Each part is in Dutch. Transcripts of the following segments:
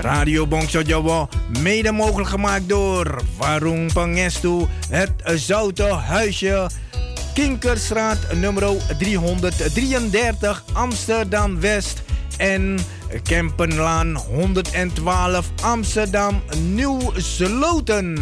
Radio Bongso Jawa, mede mogelijk gemaakt door Warung Pangestu, het Zoute Huisje, Kinkerstraat nummer 333 Amsterdam West en Kempenlaan 112 Amsterdam Nieuw Sloten.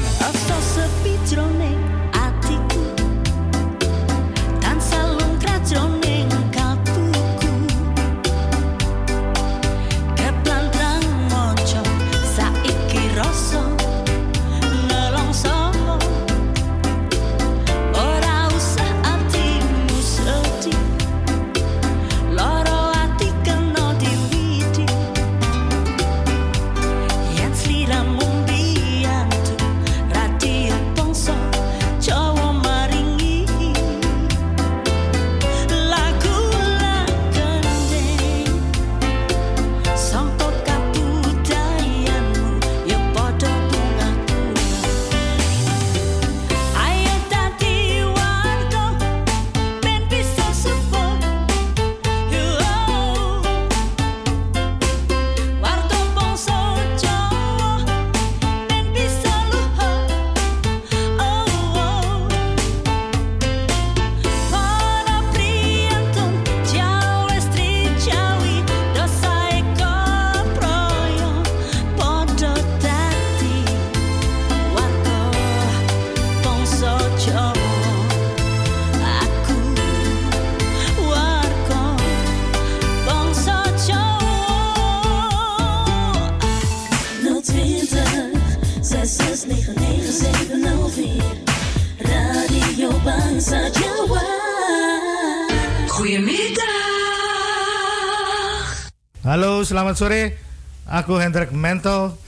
Selamat sore. Aku Hendrik Mento.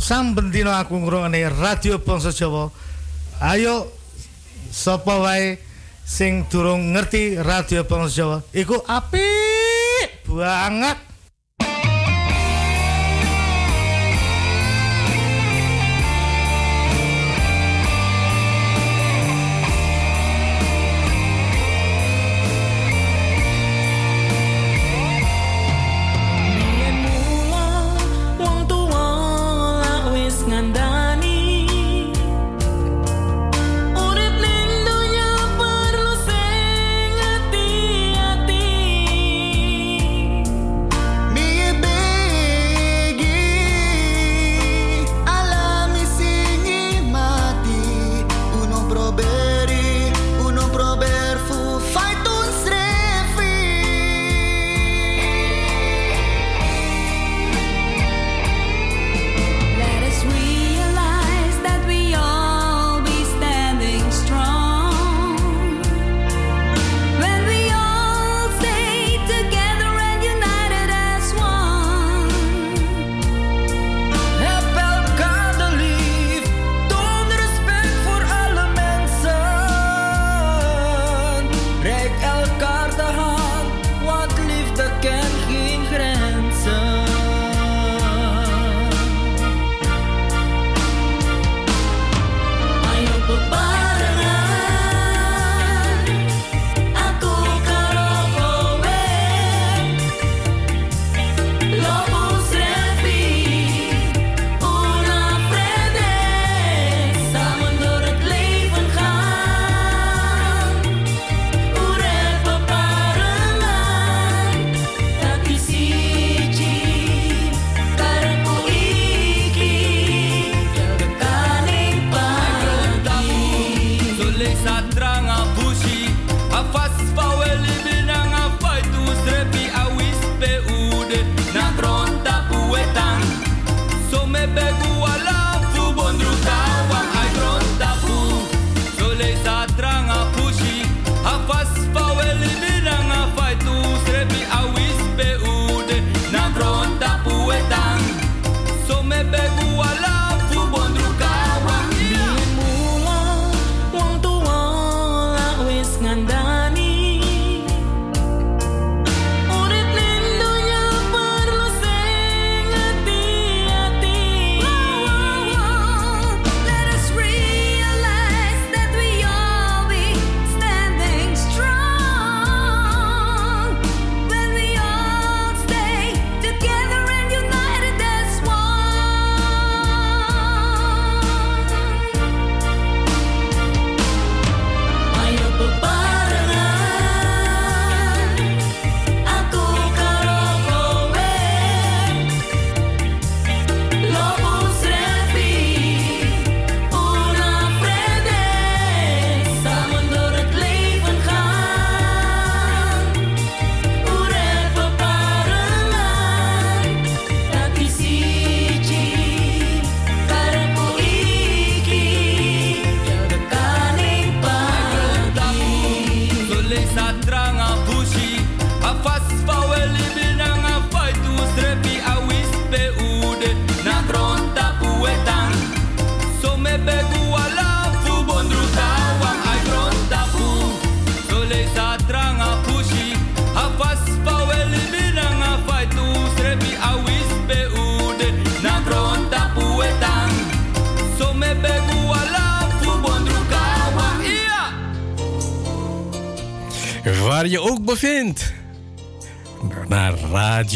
Sam bendino aku ngrungokne Radio Bangsa Jawa. Ayo sapa wae sing durung ngerti Radio Bangsa Jawa iku apik banget.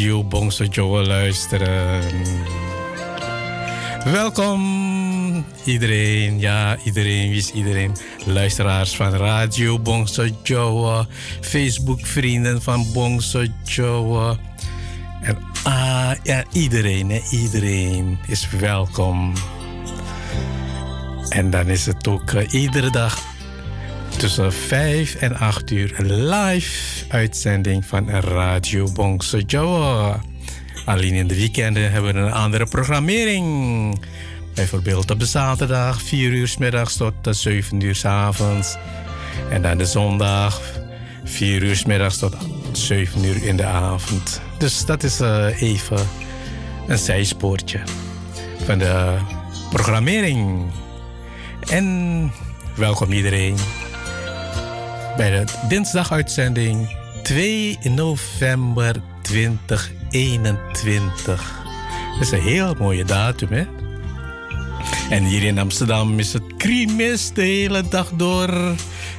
Radio Bongso Joe luisteren. Welkom iedereen, ja iedereen, wie is iedereen? Luisteraars van Radio Bongso Joe, Facebook vrienden van Bongso Joe. En ah, ja, iedereen, iedereen is welkom. En dan is het ook uh, iedere dag tussen 5 en 8 uur live uitzending van Radio Bongso Joe. Alleen in de weekenden hebben we een andere programmering. Bijvoorbeeld op de zaterdag 4 uur middags tot 7 uur s avonds. En dan de zondag 4 uur middags tot 7 uur in de avond. Dus dat is uh, even een zijspoortje van de programmering. En welkom iedereen bij de dinsdaguitzending 2 november 2021. Dat is een heel mooie datum, hè? En hier in Amsterdam is het krimis de hele dag door.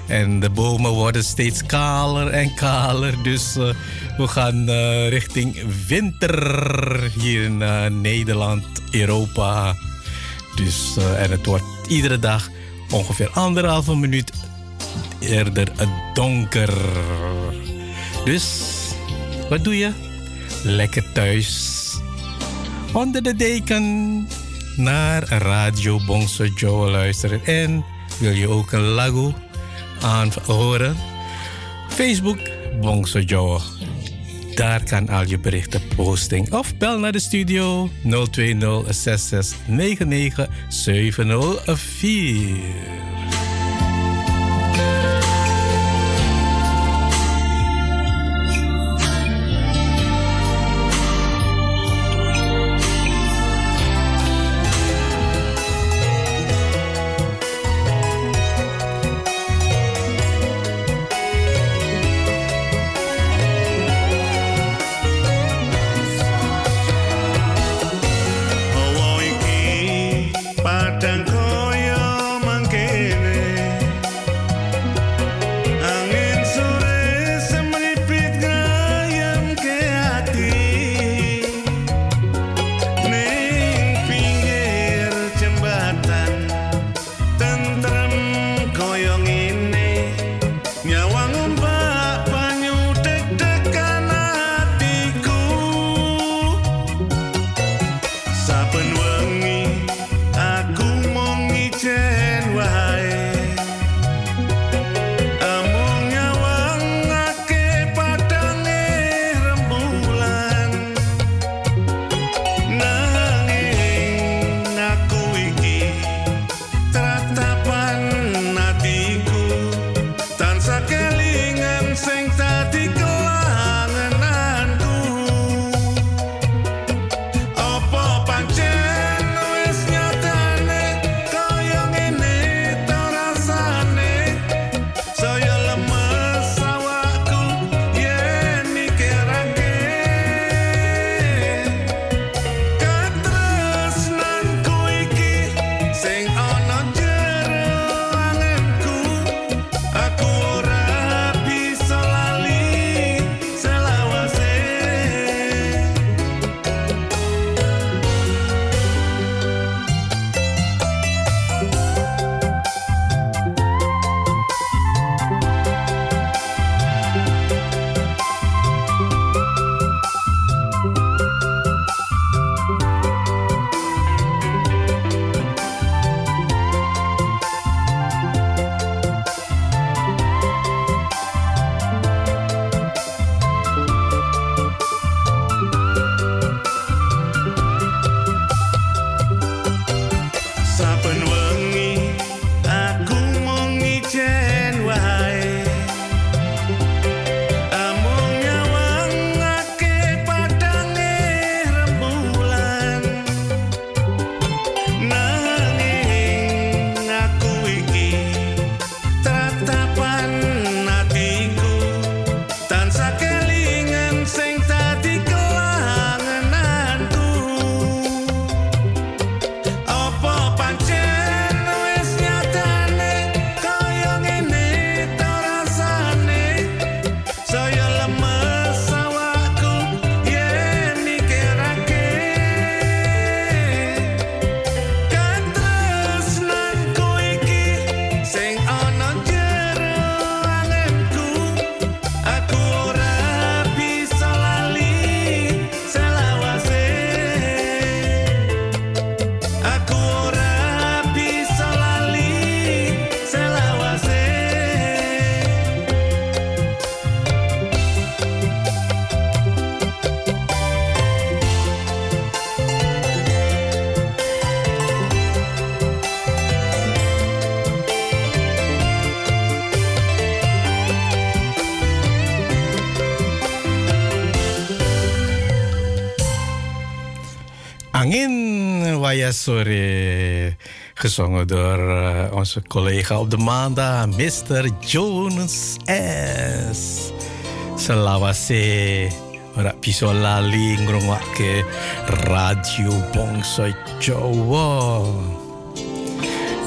En de bomen worden steeds kaler en kaler. Dus uh, we gaan uh, richting winter hier in uh, Nederland, Europa. Dus, en het wordt iedere dag ongeveer anderhalve minuut eerder donker. Dus wat doe je? Lekker thuis. Onder de deken naar Radio Bongso Joe luisteren. En wil je ook een lago aanhoren? Facebook Bongso Joe. Daar kan al je berichten posting. Of bel naar de studio 020 66 99 704. Angin Wayasore. Gezongen door uh, onze collega op de maandag, Mr. Jones S. Selawase. Ora piso lali ngrungwake Radio Bongso Jawa.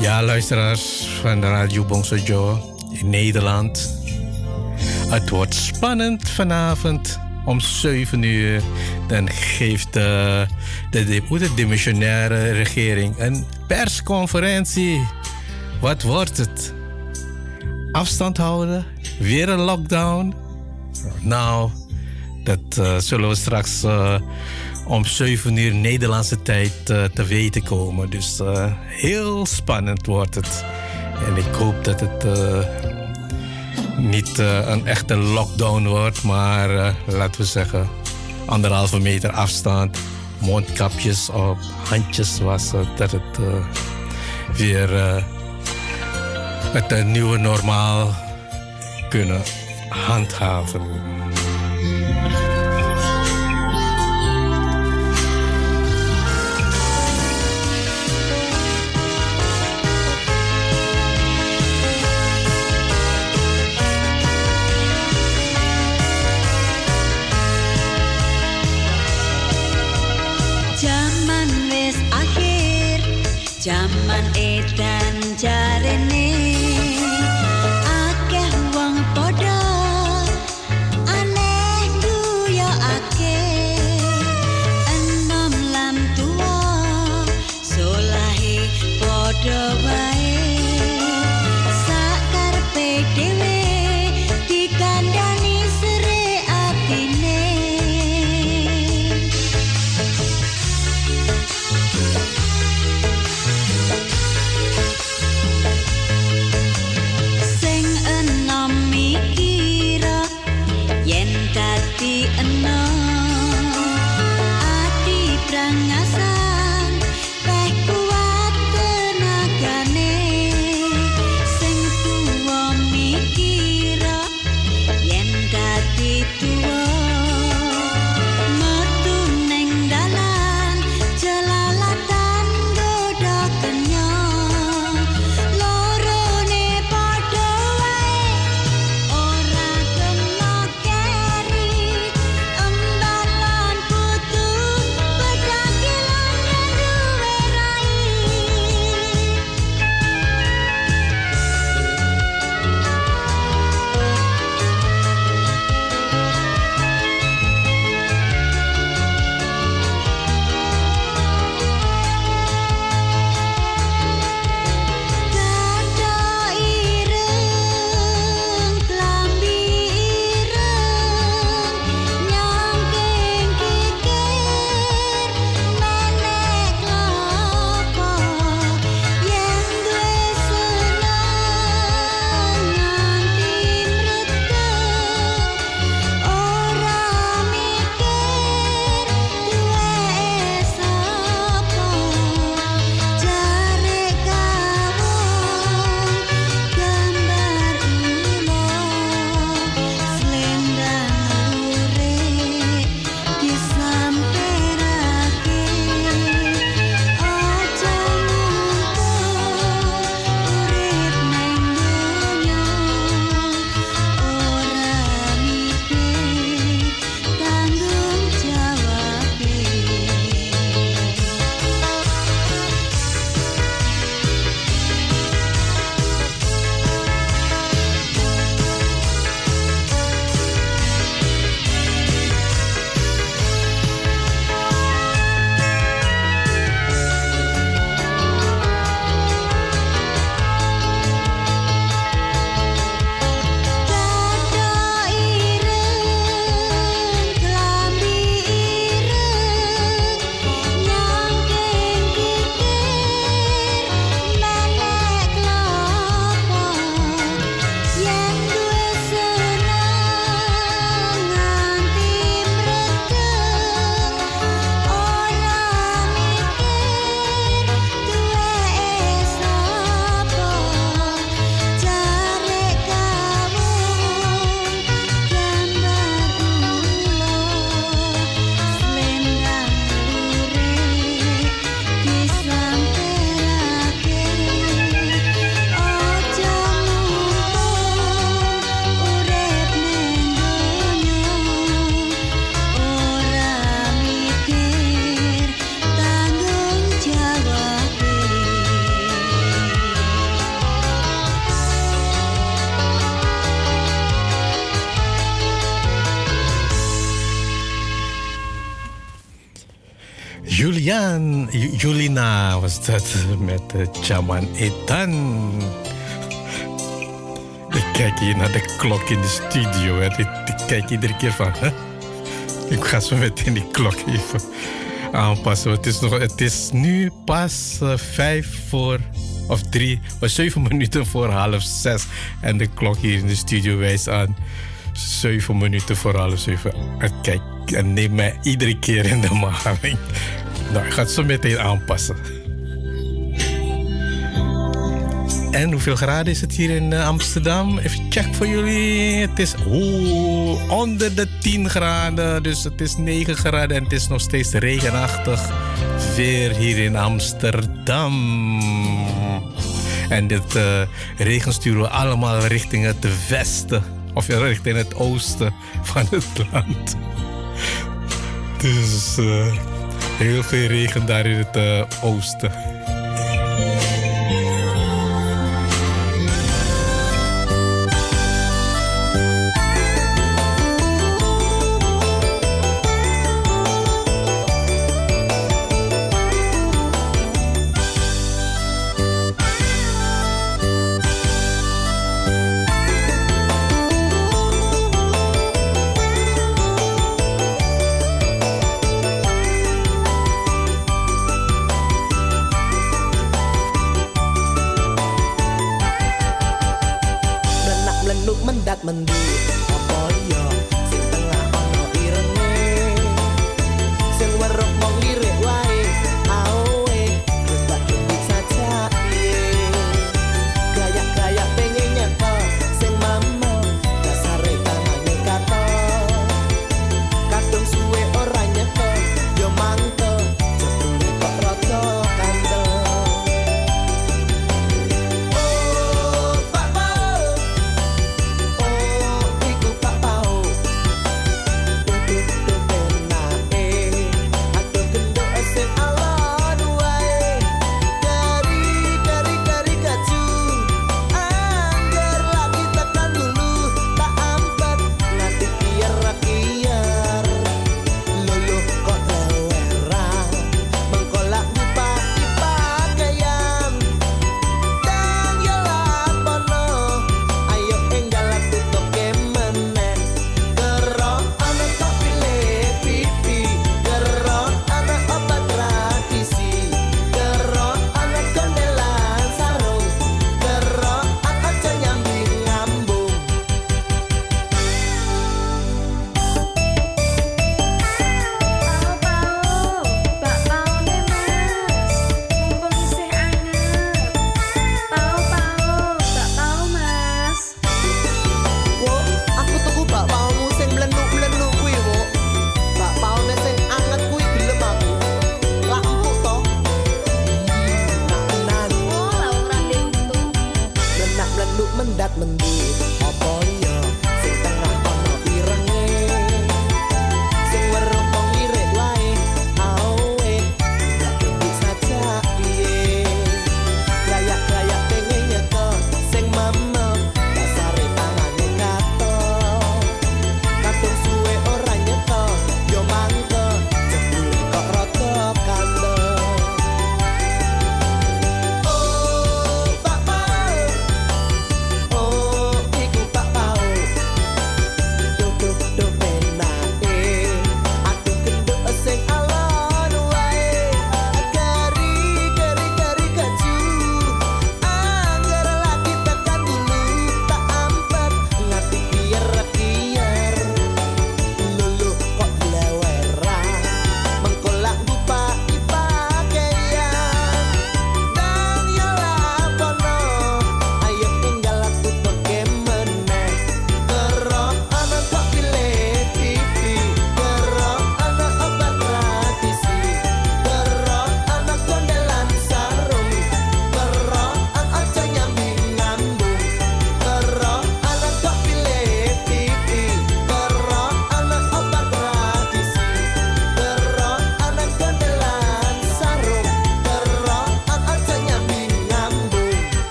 Ja, luisteraars van Radio Bongso Jawa in Nederland. Het wordt spannend vanavond om 7 uur. Dan geeft de, de, de, de dimissionaire regering een persconferentie. Wat wordt het? Afstand houden? Weer een lockdown? Nou, dat uh, zullen we straks uh, om 7 uur Nederlandse tijd te weten komen. Dus heel spannend wordt het. En ik hoop dat het niet een echte lockdown wordt, maar laten we zeggen anderhalve meter afstand, mondkapjes op, handjes wassen, dat het weer het nieuwe normaal kunnen handhaven. Zaman edan Julina was dat met uh, Chaman Etan. Ik kijk hier naar de klok in de studio en ik, kijk iedere keer van... Ik ga zo meteen die klok even aanpassen. Het is, nog, het is nu pas uh, vijf voor... Of drie, of zeven minuten voor half zes. En de klok hier in de studio wijst aan zeven minuten voor half zeven. En kijk, en neem mij iedere keer in de maling. Nou, ik ga het zo meteen aanpassen. En hoeveel graden is het hier in uh, Amsterdam? Even check voor jullie. Het is oh, onder de 10 graden. Dus het is 9 graden en het is nog steeds regenachtig. Weer hier in Amsterdam. En dit uh, regen sturen we allemaal richting het westen. Of richting het oosten van het land. Dus uh, heel veel regen daar in het uh, oosten.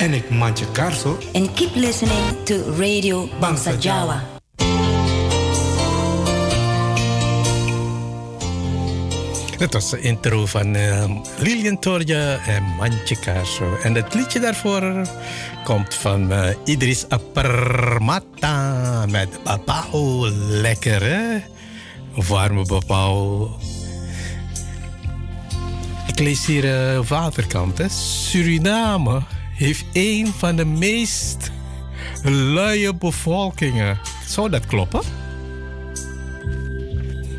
En ik Mantje Karso. And keep listening to Radio Bangsa Jawa. Dat was de intro van uh, Lilian Torja en Mantje Karso. En het liedje daarvoor komt van uh, Idris Aparmata met Babao. Lekker hè? Warme Babao. Ik lees hier uh, waterkant. Hè? Suriname heeft een van de meest luie bevolkingen. Zou dat kloppen?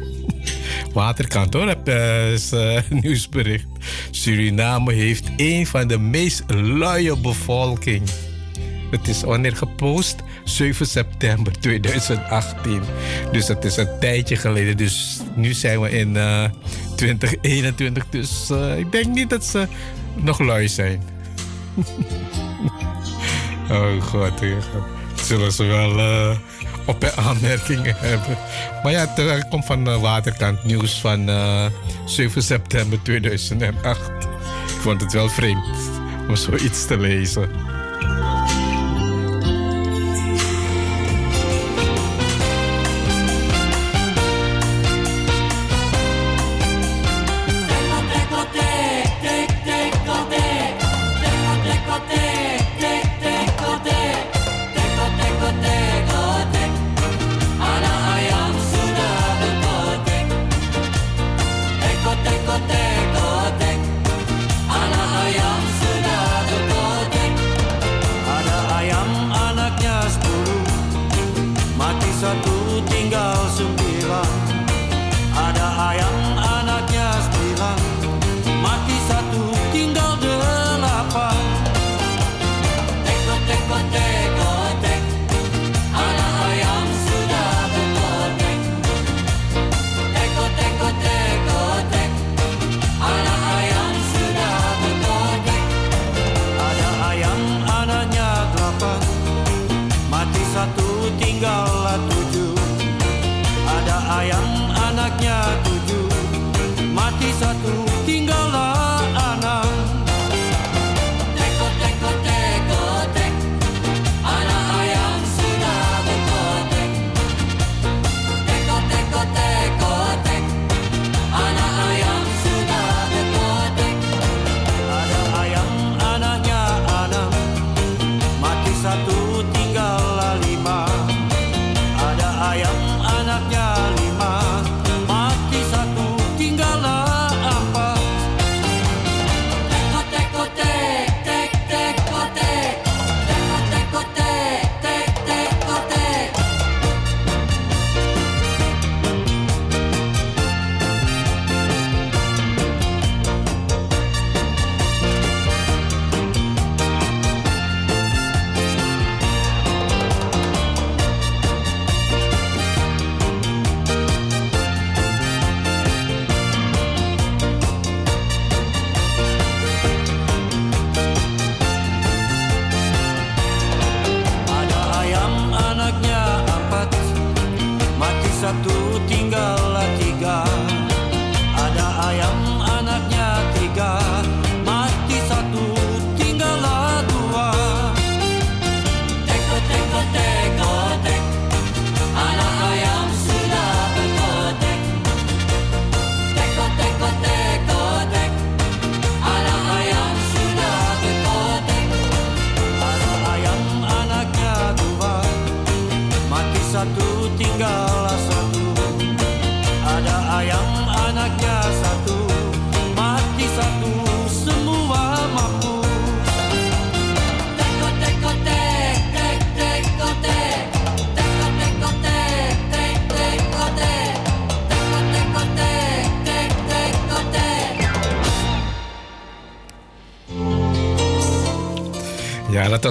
Waterkant hoor, dat is uh, nieuwsbericht. Suriname heeft een van de meest luie bevolking. Het is wanneer gepost 7 september 2018. Dus dat is een tijdje geleden. Dus nu zijn we in uh, 2021. Dus uh, ik denk niet dat ze nog lui zijn. oh god, zullen ze wel uh, op aanmerkingen hebben. Maar ja, het komt van uh, Waterkant nieuws van uh, 7 september 2008. Ik vond het wel vreemd om zoiets te lezen.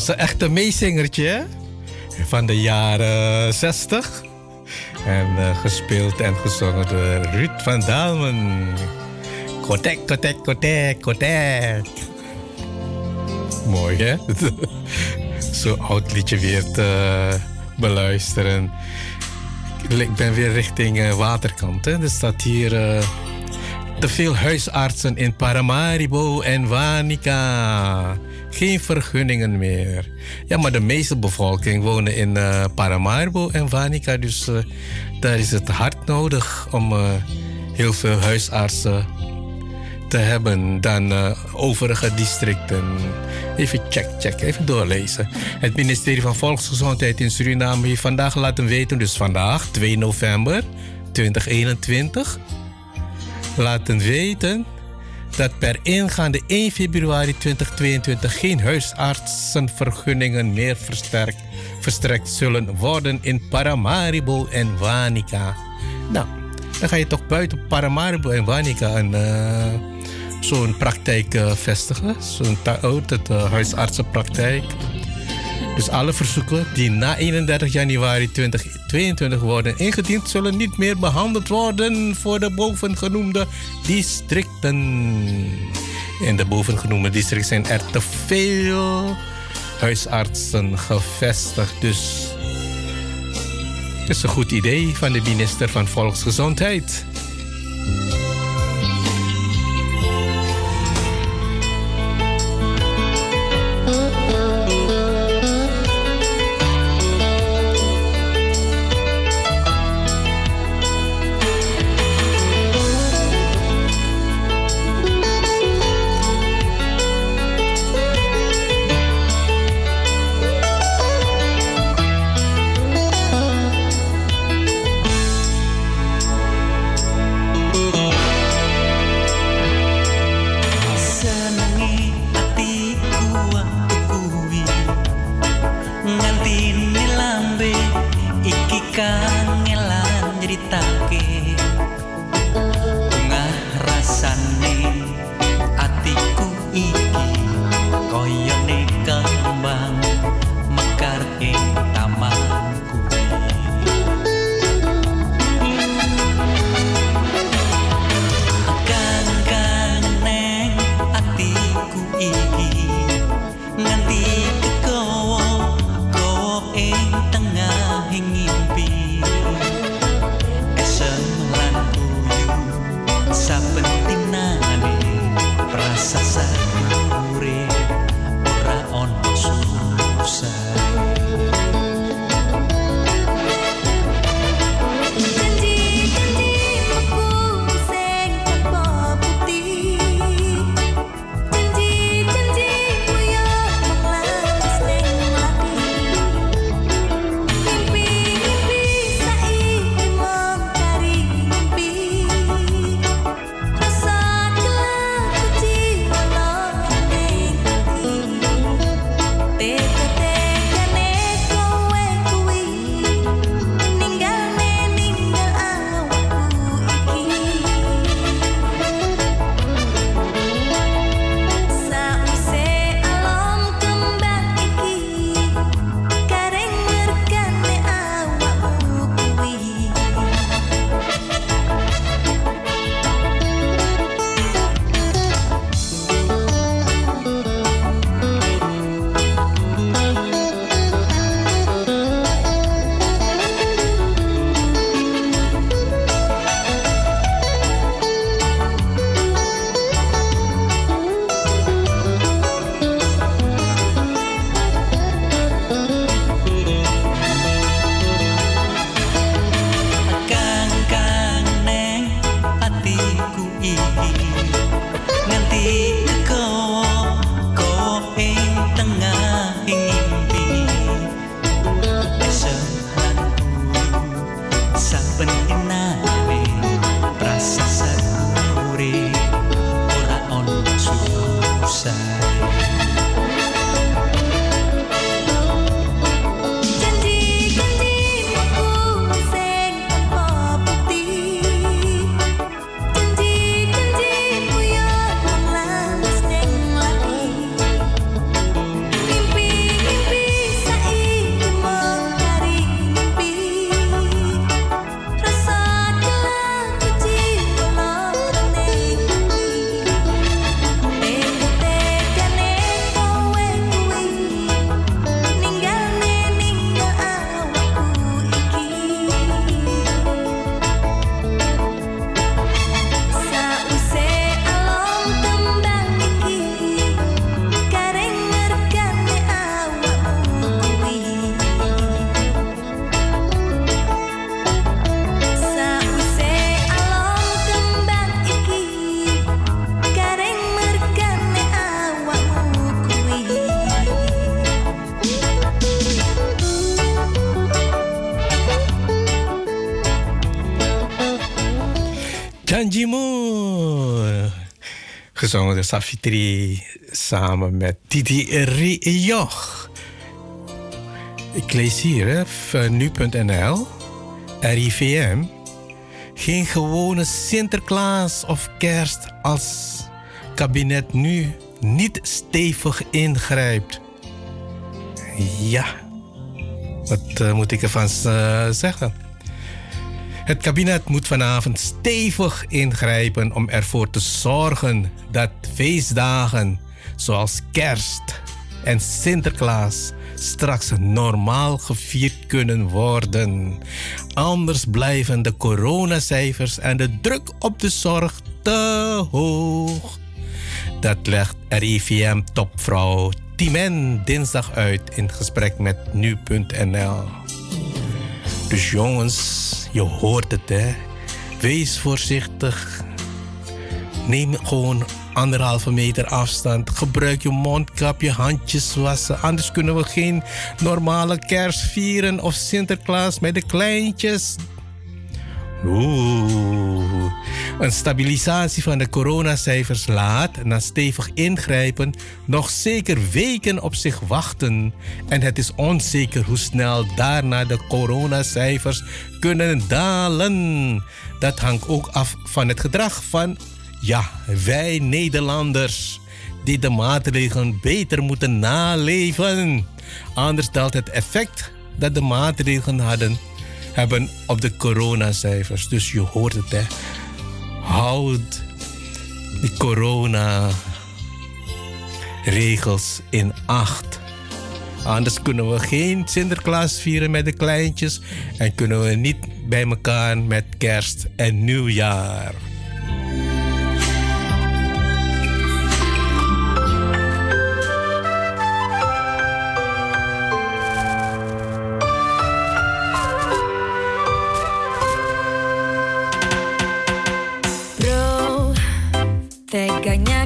Was een echte meezingertje van de jaren 60. En uh, gespeeld en gezongen door Ruud van Dalmen. Kotek, kotek, kotek, kotek. Mooi hè? Zo'n oud liedje weer te beluisteren. Ik ben weer richting uh, Waterkant. Hè? Er staat hier uh, te veel huisartsen in Paramaribo en Wanica geen vergunningen meer. Ja, maar de meeste bevolking wonen in uh, Paramaribo en Wanica. Dus uh, daar is het hard nodig om uh, heel veel huisartsen te hebben dan overige districten. Even check, check, even doorlezen. Het ministerie van Volksgezondheid in Suriname heeft vandaag laten weten, dus vandaag 2 november 2021, laten weten dat per ingaande 1 februari 2022 geen huisartsenvergunningen meer versterkt, verstrekt zullen worden in Paramaribo en Wanica. Nou, dan ga je toch buiten Paramaribo en Wanica een, uh, zo'n praktijk uh, vestigen, zo'n oh, uh, huisartsenpraktijk. Dus alle verzoeken die na 31 januari 2022 worden ingediend, zullen niet meer behandeld worden voor de bovengenoemde districten. In de bovengenoemde districten zijn er te veel huisartsen gevestigd. Dus het is een goed idee van de minister van Volksgezondheid. Gezongen door Safitri samen met Titi Rioch. Ik lees hier, nu.nl, RIVM. Geen gewone Sinterklaas of kerst als kabinet nu niet stevig ingrijpt. Ja, wat uh, moet ik ervan uh, zeggen? Het kabinet moet vanavond stevig ingrijpen om ervoor te zorgen dat feestdagen zoals kerst en Sinterklaas straks normaal gevierd kunnen worden. Anders blijven de coronacijfers en de druk op de zorg te hoog. Dat legt RIVM-topvrouw Timen dinsdag uit in gesprek met nu.nl. Dus jongens, je hoort het hè. Wees voorzichtig. Neem gewoon anderhalve meter afstand. Gebruik je mondkapje, handjes wassen. Anders kunnen we geen normale kerst vieren of Sinterklaas met de kleintjes. Oeh. Een stabilisatie van de coronacijfers laat, na stevig ingrijpen, nog zeker weken op zich wachten. En het is onzeker hoe snel daarna de coronacijfers kunnen dalen. Dat hangt ook af van het gedrag van, ja, wij Nederlanders, die de maatregelen beter moeten naleven. Anders daalt het effect dat de maatregelen hadden hebben op de coronacijfers. Dus je hoort het, hè. Houd de corona-regels in acht. Anders kunnen we geen Sinterklaas vieren met de kleintjes en kunnen we niet bij elkaar met kerst en nieuwjaar. harganya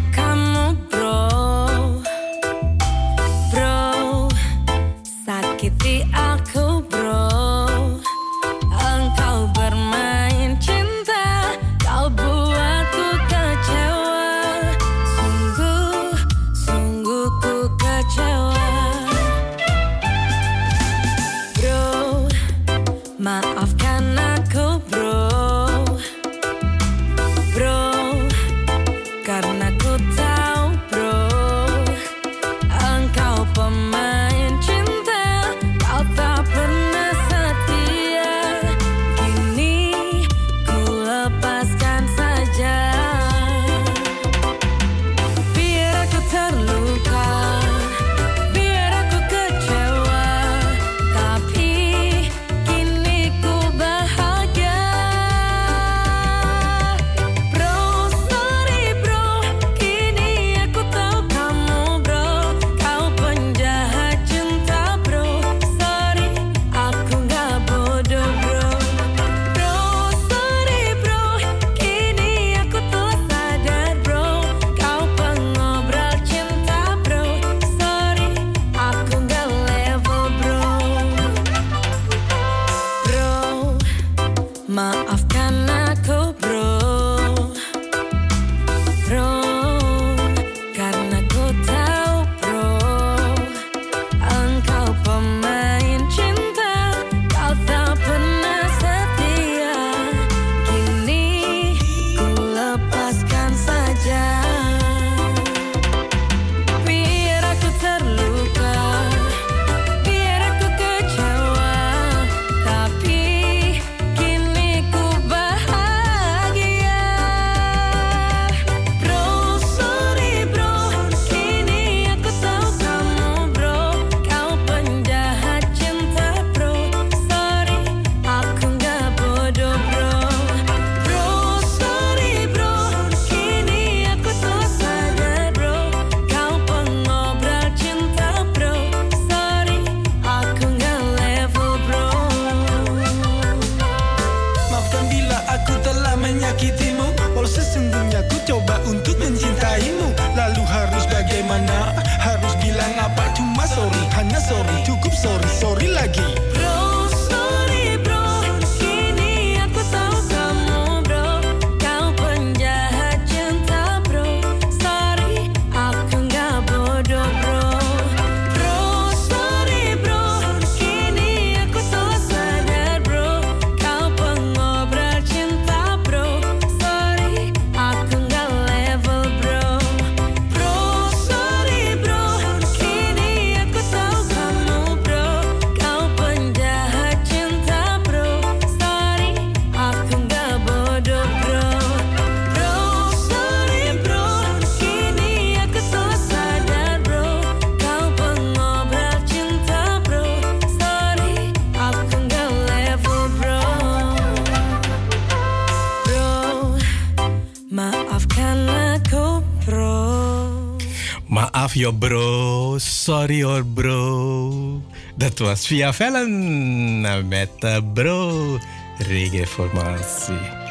love bro. Sorry hoor bro. Dat was via Vellen met uh, bro. Reggae-formatie.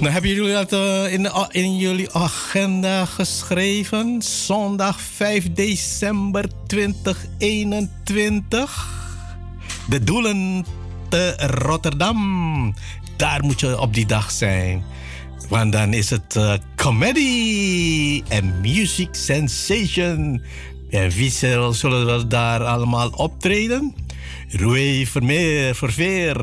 Nou, hebben jullie dat uh, in, de, in jullie agenda geschreven? Zondag 5 december 2021. De doelen te Rotterdam. Daar moet je op die dag zijn. Want dan is het uh, comedy en music sensation. En wie zullen we daar allemaal optreden? Rui Vermeer, Verveer,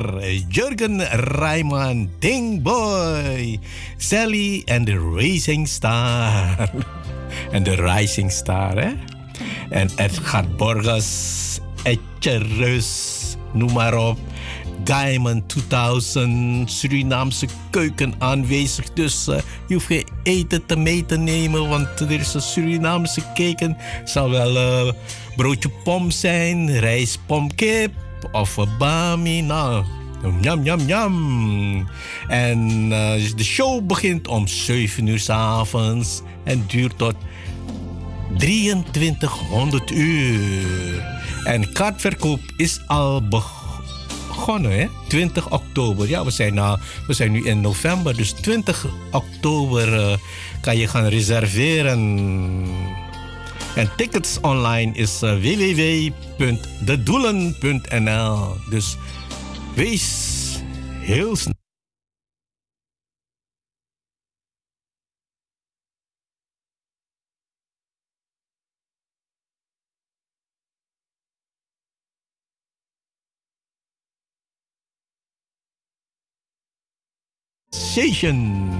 Jurgen Rijman, Dingboy, Sally en de Racing Star. en de Rising Star, hè? En Edgar Borges, Etje Reus, noem maar op. Diamond 2000, Surinaamse keuken aanwezig. Dus uh, je hoeft geen eten te mee te nemen, want er is een Surinaamse keken. zal wel uh, broodje pom zijn, rijst pomkip of bami. Nou, Jam, jam, jam. En uh, de show begint om 7 uur s avonds en duurt tot 2300 uur. En kaartverkoop is al begonnen, hè? 20 oktober. Ja, we zijn, nou, we zijn nu in november, dus 20 oktober uh, kan je gaan reserveren. En tickets online is uh, www.dedoelen.nl. Dus wees heel snel. Station.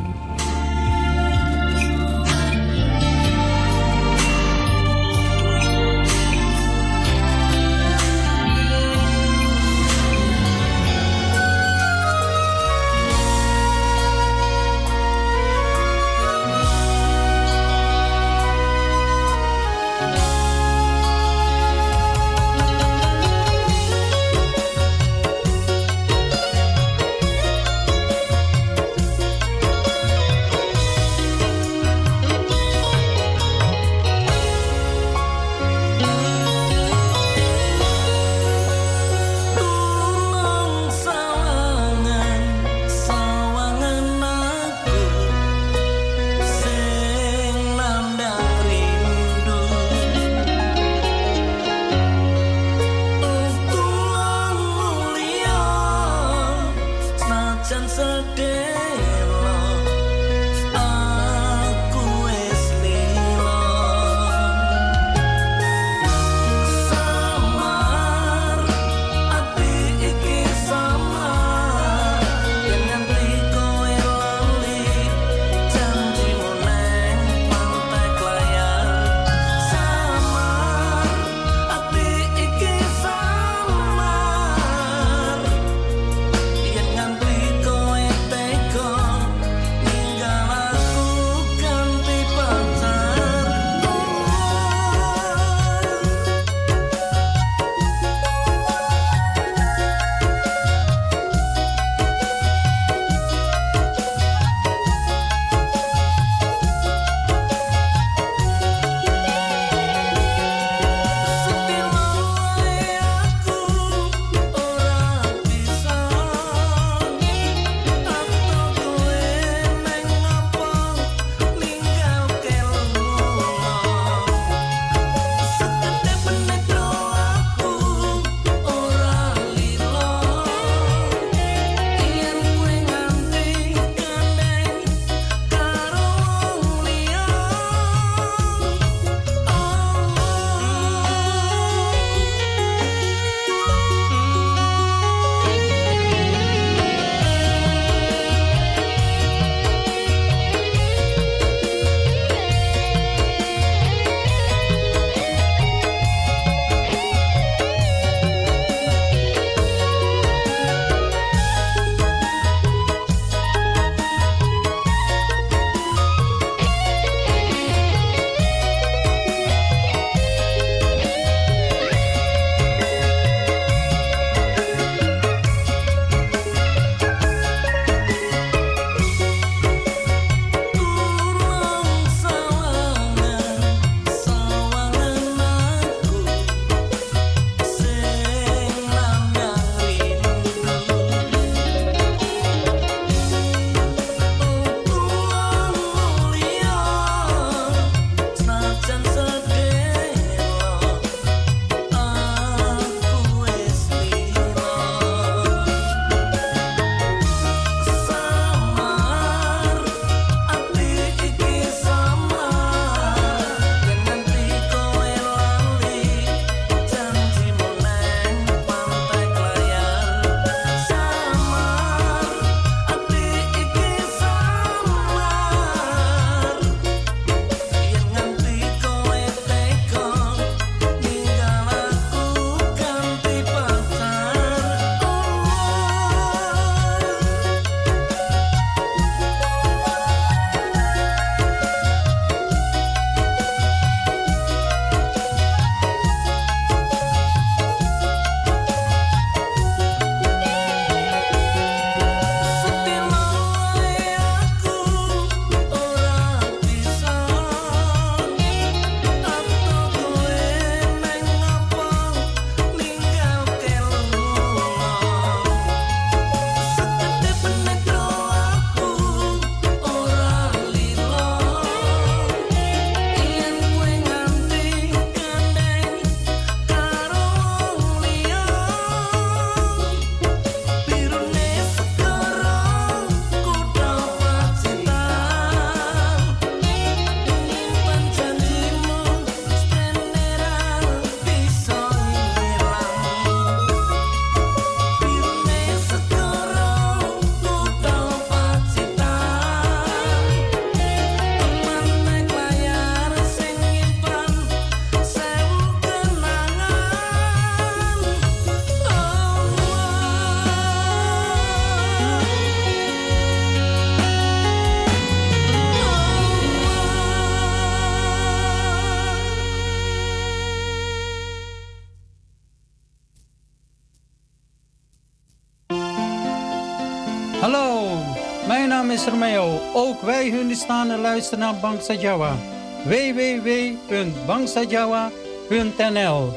Romeo. Ook wij Hundistanen luisteren naar Bangsa Jawa. www.bangsajawa.nl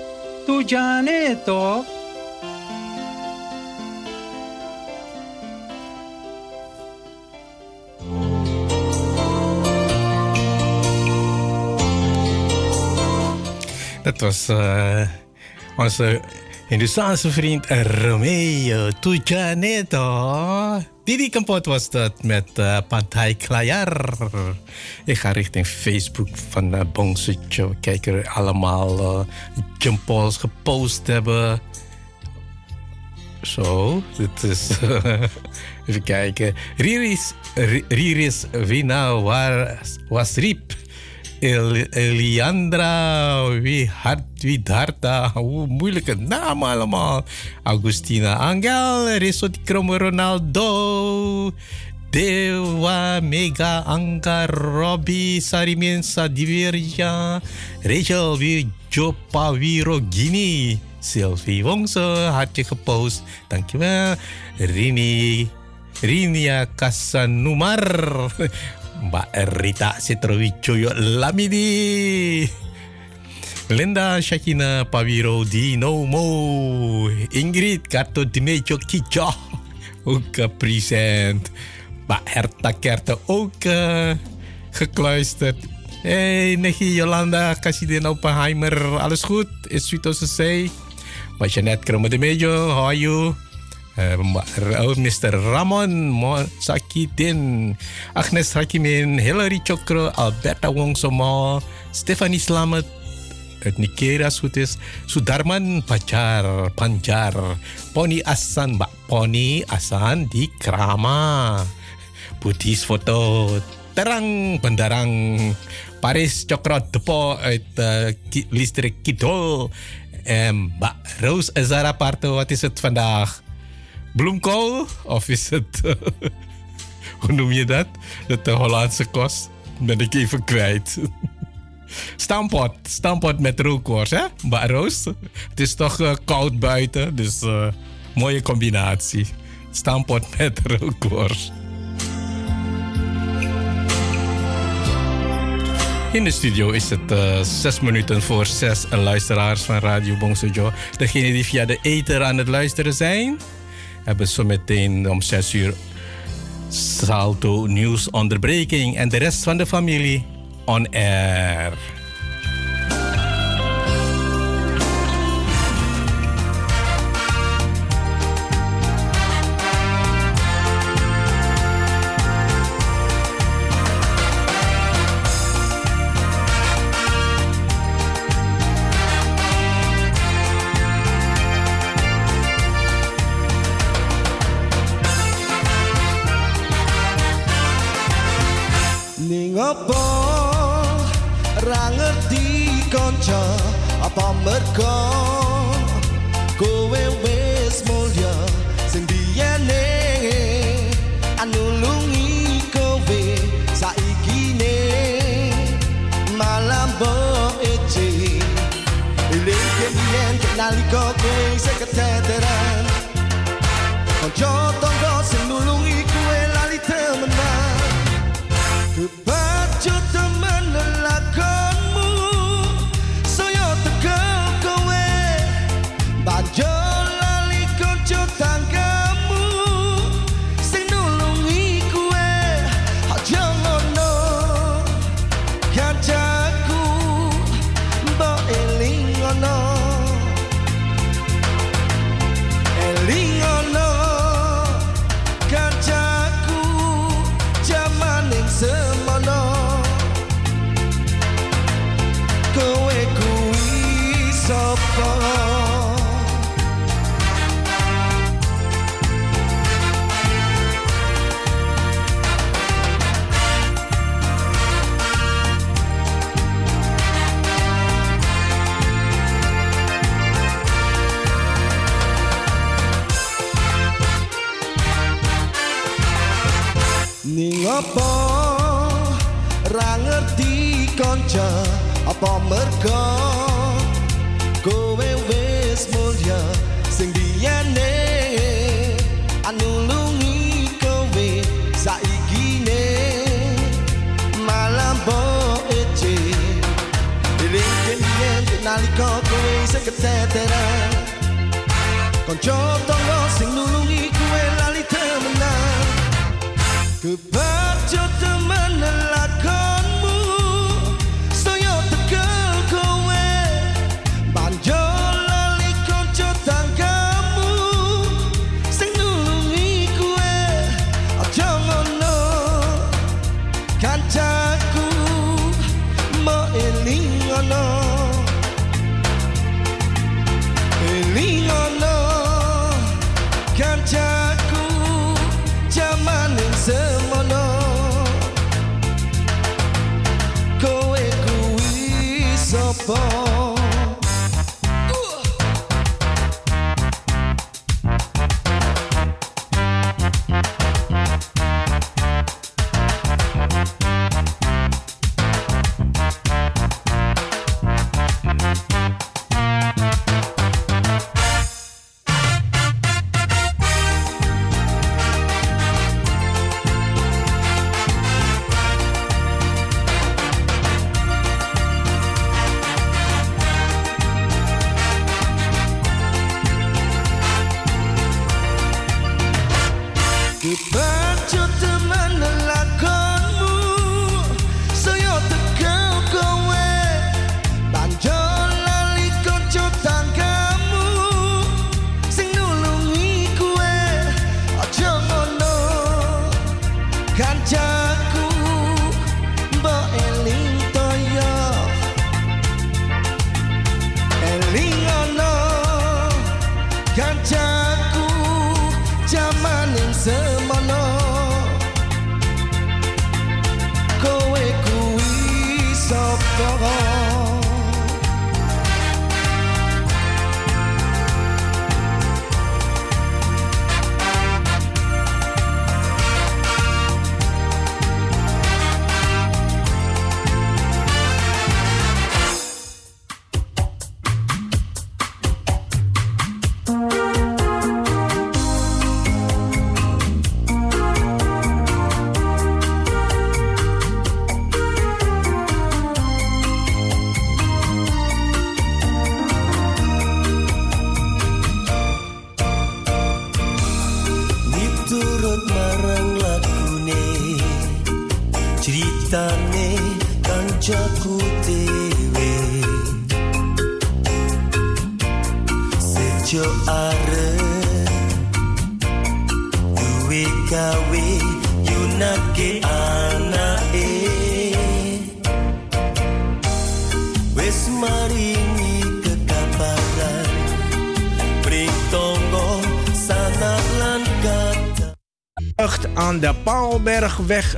Tujane toch? Dat was eh, onze Hindustaanse vriend Romeo Tujaneto. Didi Kampot was dat met uh, Pantai Klaar. Ik ga richting Facebook van uh, Bongsucho. Kijken allemaal uh, gepost hebben. Zo, dit is. even kijken. Riris, Riris Vina was, was Riep. El, Eliandra Widharta. Hoe moeilijke naam allemaal. Augustina Angel, Risot Kromo Ronaldo. Dewa Mega Angga Robbie Sarimin Sadivirja. Rachel Jopa Wiro Gini. Sylvie Wongso, hartje gepost. Dankjewel. Rini. Rinia Kasanumar. Mbak Rita Citrowijoyo Lamidi. Linda Shakina Paviro Dino Mo. Ingrid Karto Dimejo Kijo. Ook present. Mbak Herta Kerte ook gekluisterd. Hey, Negie Jolanda, Casidin Oppenheimer, alles goed? Is Suito Sesei? Mbak Jeanette Kromo Dimejo, how are you? Uh, Mr. Ramon Sakitin, Agnes Hakimin, Hillary Chokro, Alberta Wongsomo, Stephanie Slamet, uit Nigeria als goed is, Sudarman Pajar, Panjar, Pony Asan, Mbak Pony Asan di Krama, Buddhis foto, terang bendarang, Paris Cokro Depo uh, Listrik Kidol, Mbak Rose Azara Parto, wat is het vandaag? Bloemkool? Of is het, uh, hoe noem je dat? Dat de Hollandse kost? Ben ik even kwijt. Stampot, stampot met rookworst, hè? Maar Roos, het is toch uh, koud buiten, dus uh, mooie combinatie. Stampot met rookworst. In de studio is het uh, zes minuten voor zes luisteraars van Radio Bongsojo. Degenen die via de ether aan het luisteren zijn, hebben zo meteen om 6 uur Salto nieuwsonderbreking en de rest van de familie on air. ra ngerti kanca apa mergo kowe wis mulya sing biyane anu lungi kowe saiki ne malam bo ece dening kenyen nalika kowe sing keteteran. Kanca tonggo sing nulungi kowe lali temenan. Kepercaya teman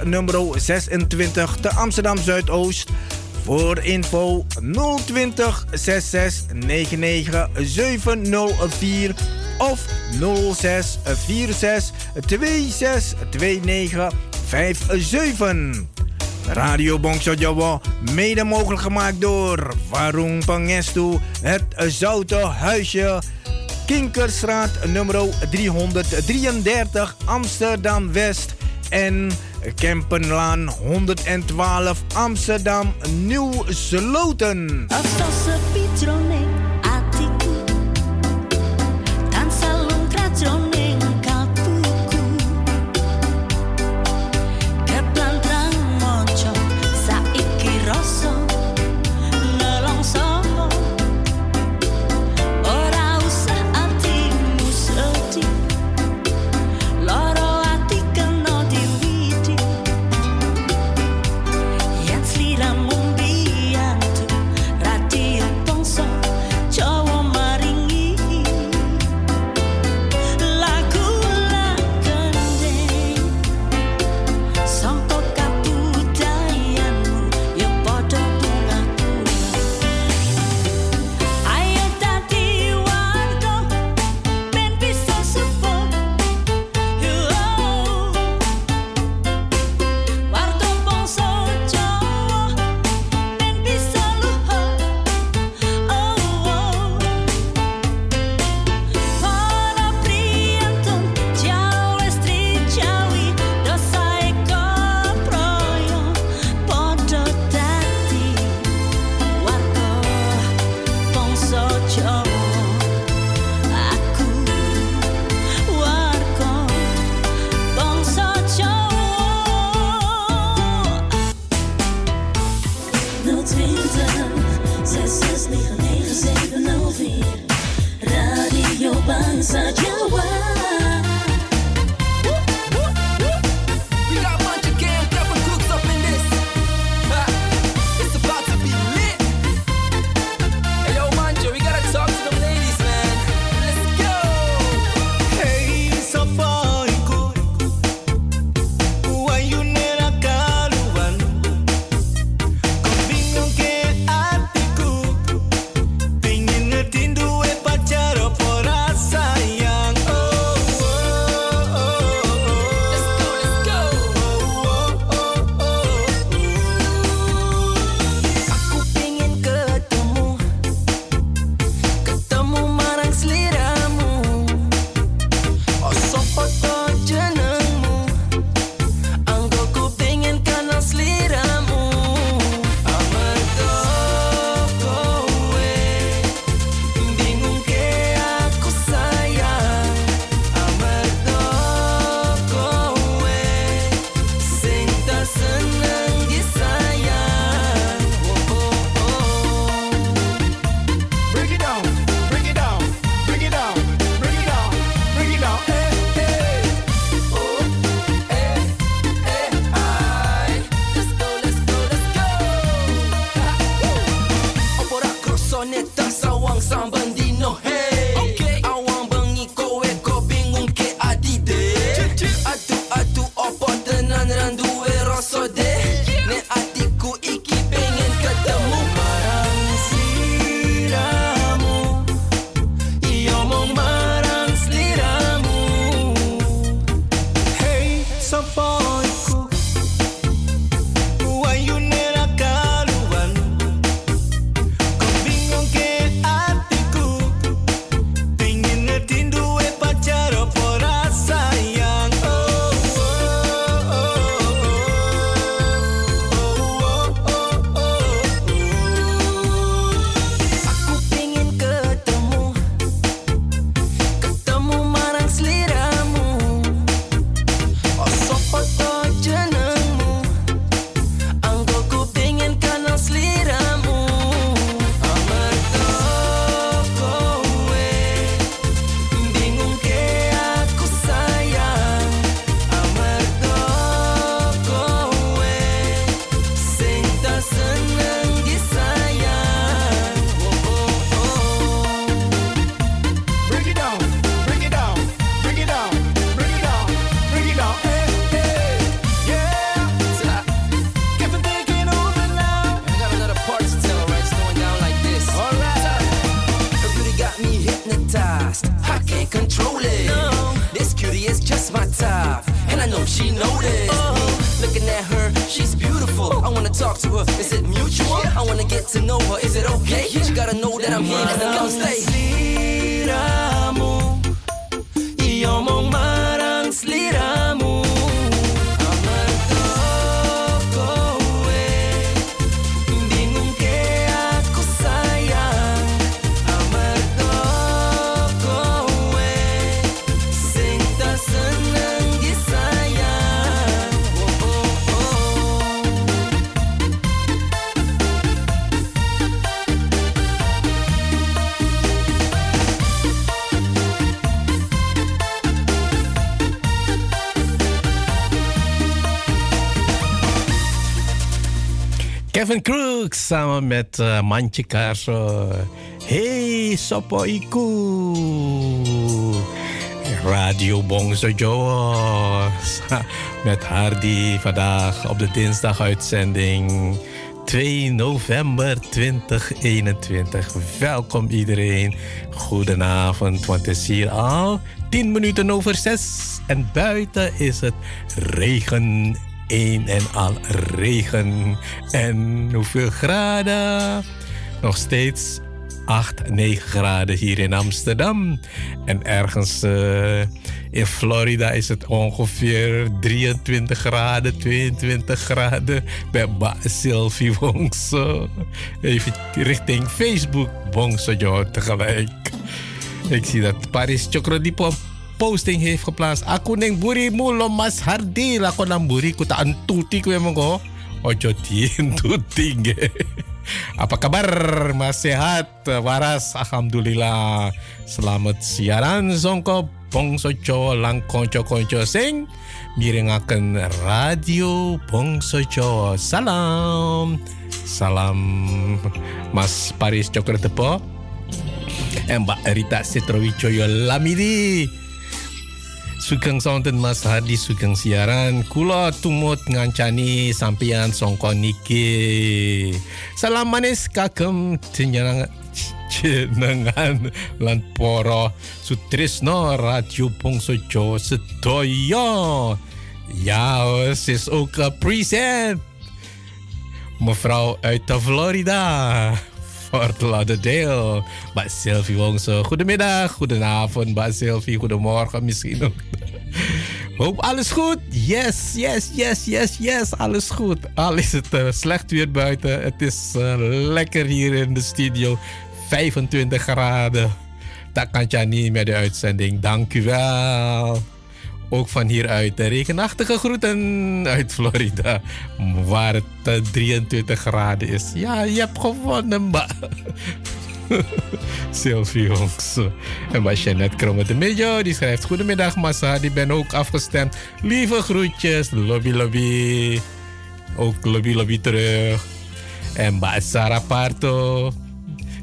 Nummer 26 te Amsterdam Zuidoost. Voor info 020 66 99 704 of 06 46 26 29 57. Radio Bongso mede mogelijk gemaakt door Warung Pangestu, het Zouten Huisje, Kinkerstraat nummer 333 Amsterdam West en Kempenlaan 112 Amsterdam Nieuw-Sloten. Kevin Crooks samen met eh, uh, Mantje Kaarso. Hey, Sopo Iku. Radio Bongso Joe. met Hardy vandaag op de dinsdag uitzending 2 november 2021. Welkom iedereen. Goedenavond, want het is hier al 10 minuten over 6. En buiten is het regen een en al regen. En hoeveel graden? Nog steeds 8, 9 graden hier in Amsterdam. En ergens eh, in Florida is het ongeveer 23 graden, 22 graden. Bij Sylvie Wongso. Even richting Facebook Wongso, joh, tegelijk. Ik zie dat Paris Chocrodipo posting heeft geplaatst. Aku neng buri mulu mas hardi aku nang buri ku antuti tuti mongko. Ojo tien tuti Apa kabar? Mas sehat? Waras? Alhamdulillah. Selamat siaran songko Bongso Jo lang konco sing mirengaken radio Bongso Jo. Salam. Salam Mas Paris Cokro Tepo. Mbak Rita Setrowijoyo Lamidi Sugeng sonten Mas Hadi sugeng siaran kula tumut ngancani sampeyan songko niki. Salam manis kagem jenengan jenengan lan sutrisno radio Bangsa Jawa sedaya. Ja, sis ook present. Mevrouw uit de Florida. Fort Lauderdale. Mbak Sylvie Wongso. Goedemiddag, goedenavond, Mbak Sylvie. Goedemorgen misschien ook. Hoop alles goed? Yes, yes, yes, yes, yes. Alles goed. Al is het eh, slecht weer buiten. Het is eh, lekker hier in de studio. 25 graden. Dat kan je niet met de uitzending. Dank u wel. Ook van hieruit de regenachtige groeten uit Florida. Waar het eh, 23 graden is. Ja, je hebt gewonnen, Mba. Sylvie. En bij Jeanette Kromme de Mejo, die schrijft... Goedemiddag Massa, die ben ook afgestemd. Lieve groetjes, lobby lobby. Ook lobby lobby terug. En bij Sarah Parto...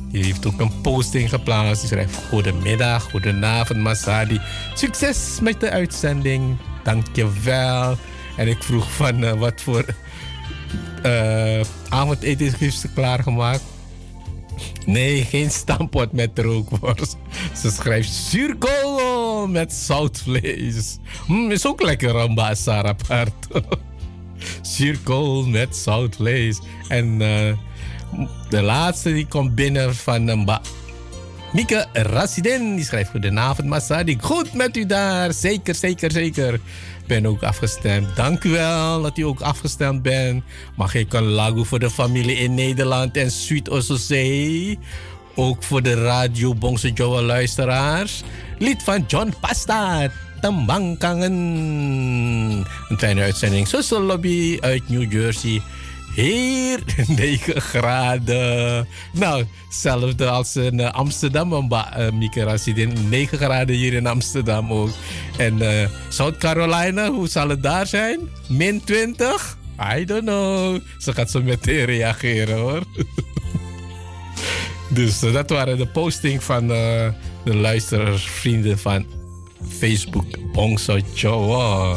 Die heeft ook een posting geplaatst. Die schrijft: Goedemiddag, goedenavond, Masadi. Succes met de uitzending. Dankjewel. En ik vroeg van eh, wat voor uh, avondeten heeft ze klaargemaakt. Nee, geen stampot met rookworst. Ze schrijft zuurkool met zoutvlees. Mm, is ook lekker, Ramba Sarah Parto. zuurkool met zoutvlees. En... Uh, de laatste die komt binnen van een ba. Mieke Rassidin, die schrijft goedenavond Masadi. Goed met u daar, zeker, zeker, zeker. Ben ook afgestemd. Dank u wel dat u ook afgestemd bent. Mag ik een lago voor de familie in Nederland en Sweet Ososee? Ook voor de radio Bongse Joe luisteraars. Lied van John Pasta. Tembangkangen. Een kleine uitzending. Social Lobby uit New Jersey. Hier 9 graden. Nou, hetzelfde als in uh, Amsterdam, Mieke Rassidin. 9 graden hier in Amsterdam ook. En uh, South Carolina, hoe zal het daar zijn? Min 20? I don't know. Ze gaat zo meteen reageren hoor. dus dat waren de posting van de luisteraarsvrienden van Facebook Bongso Joe.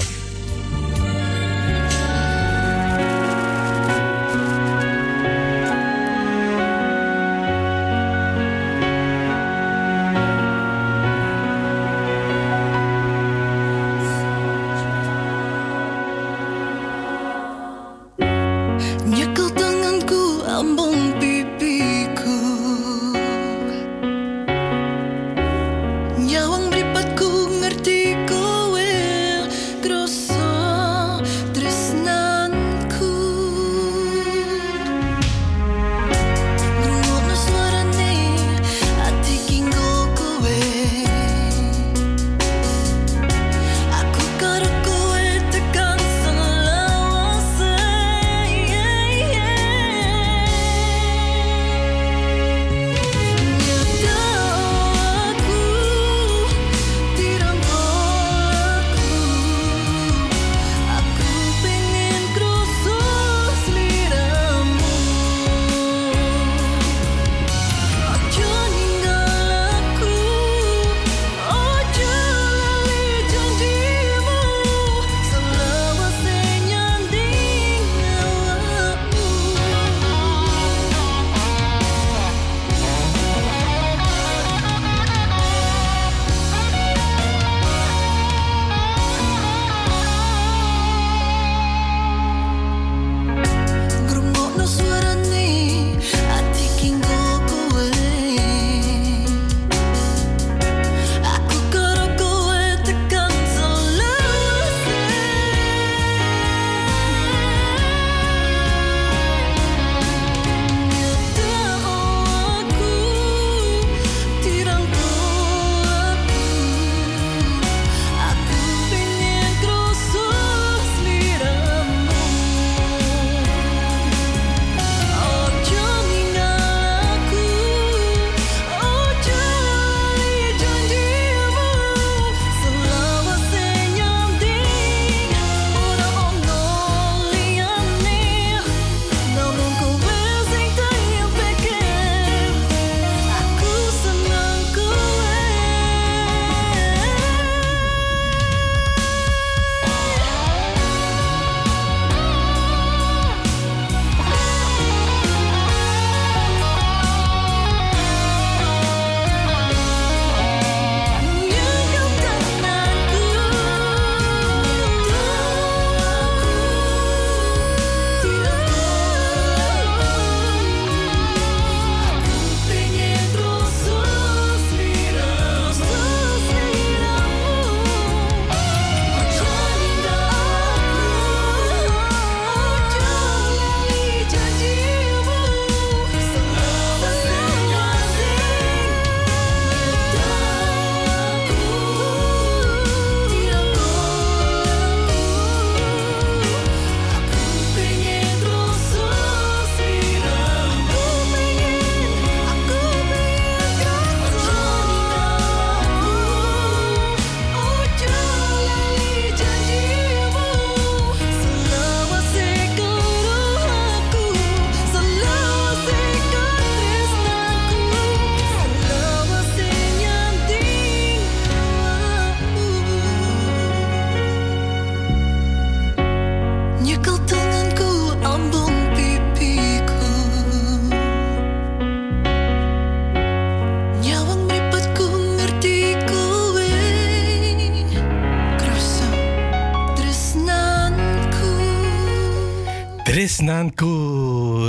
Trisnanku,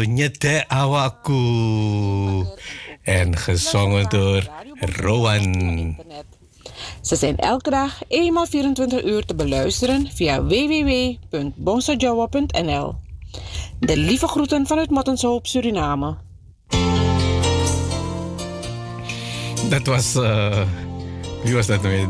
Nyete Awaku. En gezongen door Rowan. Ze zijn elke dag eenmaal 24 uur te beluisteren via www.bonsojawa.nl. De lieve groeten vanuit Mattenshoop, Suriname. Dat was, eh, wie was dat nou weer?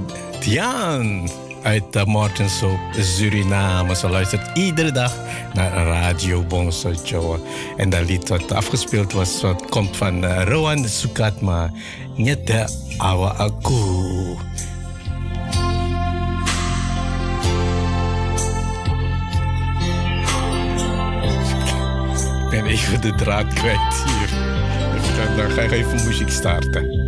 Uit uh, Mortenshoop, Suriname. Ze luistert iedere dag naar Radio Bonso Joa. En dat lied wat afgespeeld was, wat komt van uh, Rowan Sukatma. Nyete Awa Aku. Ik ben even de draad kwijt hier. Dan ga ik even muziek starten.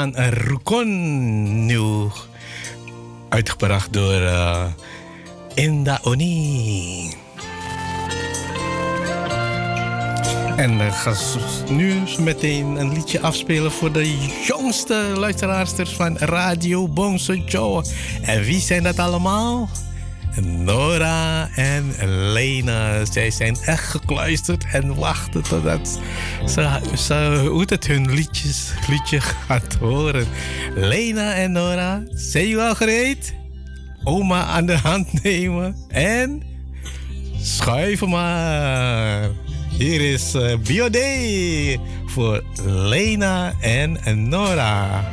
Nrimo Lan Rukon nu uitgebracht door eh, Inda Oni. En ik ga nu meteen een liedje afspelen voor de jongste luisteraarsters van Radio Bongso Joe. En wie zijn dat allemaal? Nora en Lena. Zij zijn echt gekluisterd en wachten totdat ze, ze hoe het hun liedjes, liedje gaat horen. Lena en Nora, zijn jullie al gereed? Oma aan de hand nemen en schuiven maar. Hier is uh, Biodee voor Lena en Nora.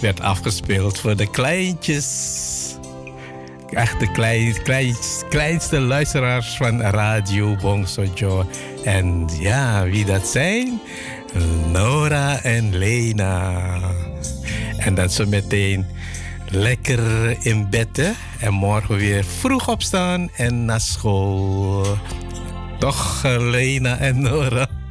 Werd afgespeeld voor de kleintjes. Echt de klein, klein, kleinste luisteraars van Radio Bongsojo. En ja, wie dat zijn? Nora en Lena. En dat ze meteen lekker in bed en morgen weer vroeg opstaan en naar school. Toch, eh, Lena en Nora?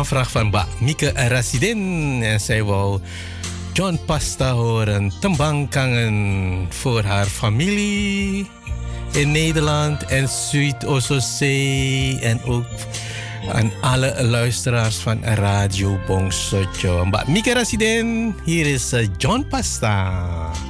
Aanvraag van Ba Mieke Rasidin. En zij wou John Pasta horen. Tembangkangen voor haar familie in Nederland en Zuid-Oostzee. En ook aan alle luisteraars van Radio Bongsocho. Mbak Mieke Rasidin, hier is eh, John Pasta.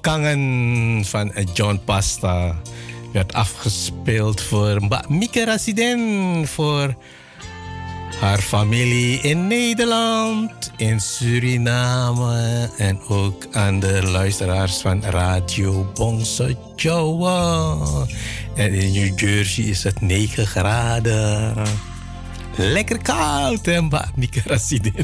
Kangen van John Pasta werd afgespeeld voor Mbak Mieke Rasiden. Voor haar familie in Nederland, in Suriname en ook aan de luisteraars van Radio Bongso Jawa. En in New Jersey is het 9 graden. Lekker koud, hè, Mbak Mieke Rasiden.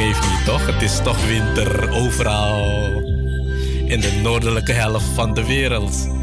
Niet toch? Het is toch winter overal in de noordelijke helft van de wereld.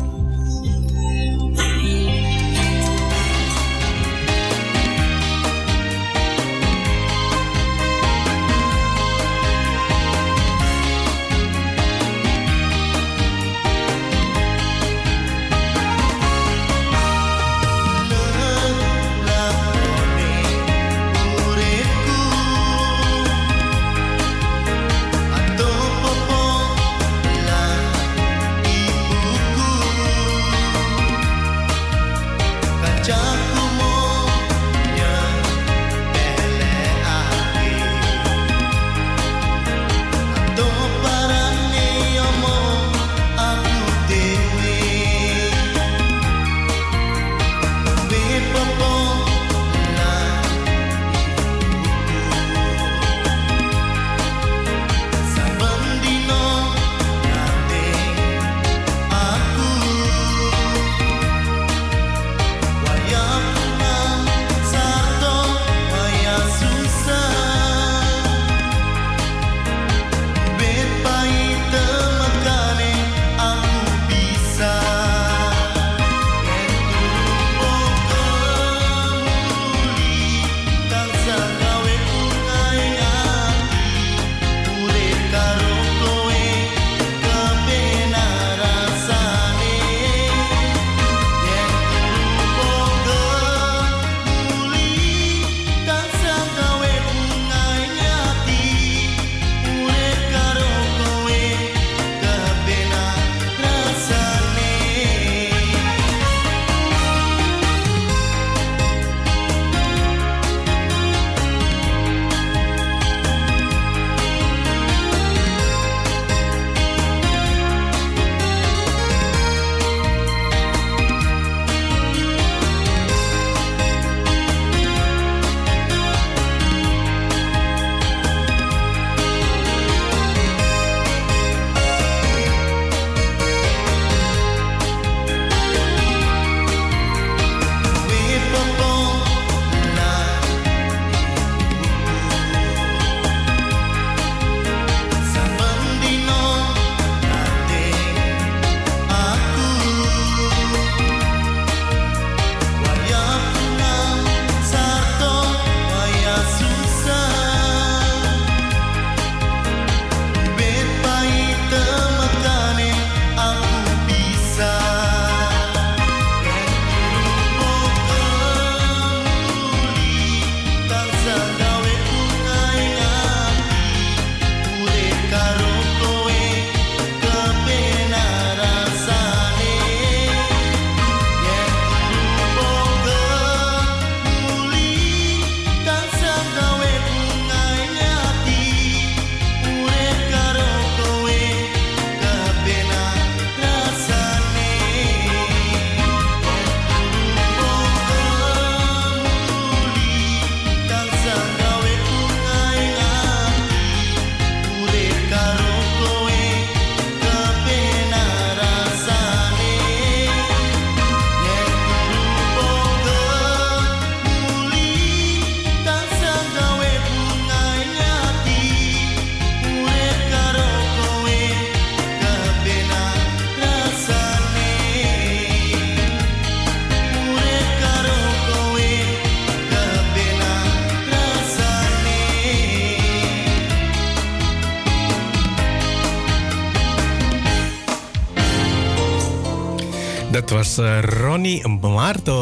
Eh, Ronnie Marto.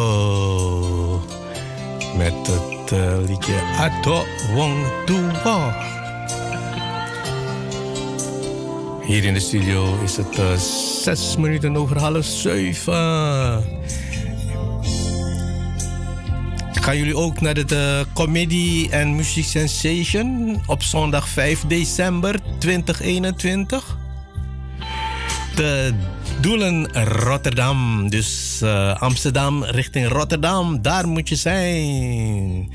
Met het eh, liedje Ato Wong Tuwa. Hier in de studio is het eh, zes minuten over half zeven. Gaan jullie ook naar de, Comedy and Music Sensation op zondag 5 december 2021? De Doelen Rotterdam. Dus eh, Amsterdam richting Rotterdam. Daar moet je zijn.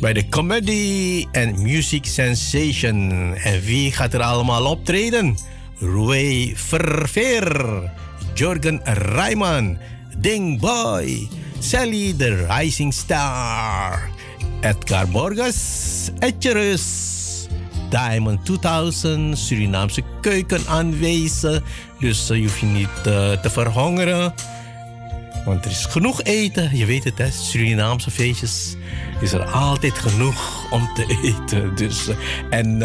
Bij de Comedy and Music Sensation. En wie gaat er allemaal optreden? Roué Verveer. Jorgen Rijman. Ding Boy. Sally the Rising Star. Edgar Borges. Etcherus. Diamond 2000, Surinaamse keuken aanwezen. Dus eh, je hoeft je niet eh, te verhongeren. Want er is genoeg eten. Je weet het, hè? Surinaamse feestjes is er altijd genoeg om te eten. Dus, eh, en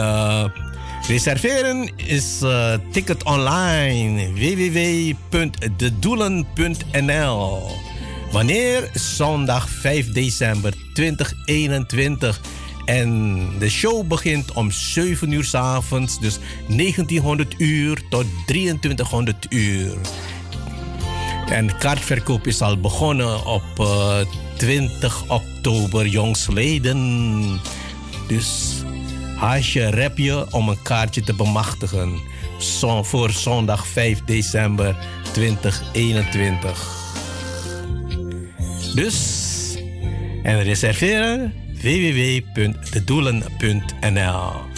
reserveren is eh, ticket online www.dedoelen.nl. Wanneer? Zondag 5 december 2021. En de show begint om 7 uur s avonds, dus 1900 uur tot 2300 uur. En kaartverkoop is al begonnen op eh, 20 oktober jongsleden. Dus haast je rep je om een kaartje te bemachtigen. Voor zondag 5 december 2021. Dus, en reserveren www.dedoelen.nl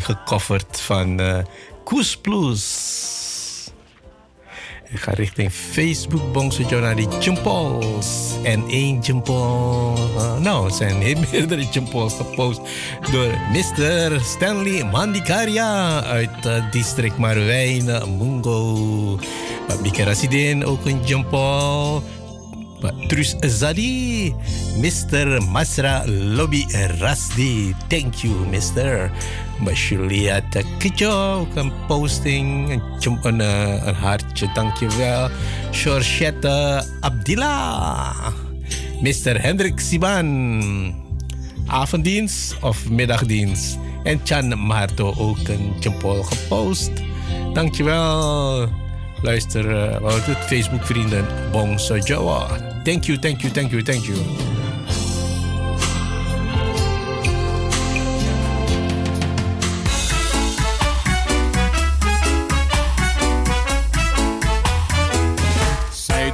gecoverd van uh, Koes Plus. Ik ga richting Facebook bongso naar die jumpols. En één jumpol. Uh, nou, het zijn heel meerdere jumpols gepost door Mr. Stanley Mandikaria uit uh, district Marwijn, Mungo. Pak Bikerasidin ook een jumpol. Pak Trus Zadi. Mr. Masra Lobby Rasdi. Thank you, Mr. Kijo ook een posting, een, een, uh, een hartje, dankjewel. Georgette Abdillah. Mr. Hendrik Siban. Avonddienst of middagdienst. En Chan Marto ook een jumpol gepost. Dankjewel. Luister, uh, wat het Facebook vrienden Bong Sojawa. Thank you, thank you, thank you, thank you.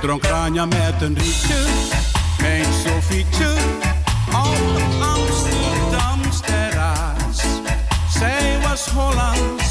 Dronk Ranja met een rietje, mijn Sofietje, op Amsterdams terras. Zij was Hollands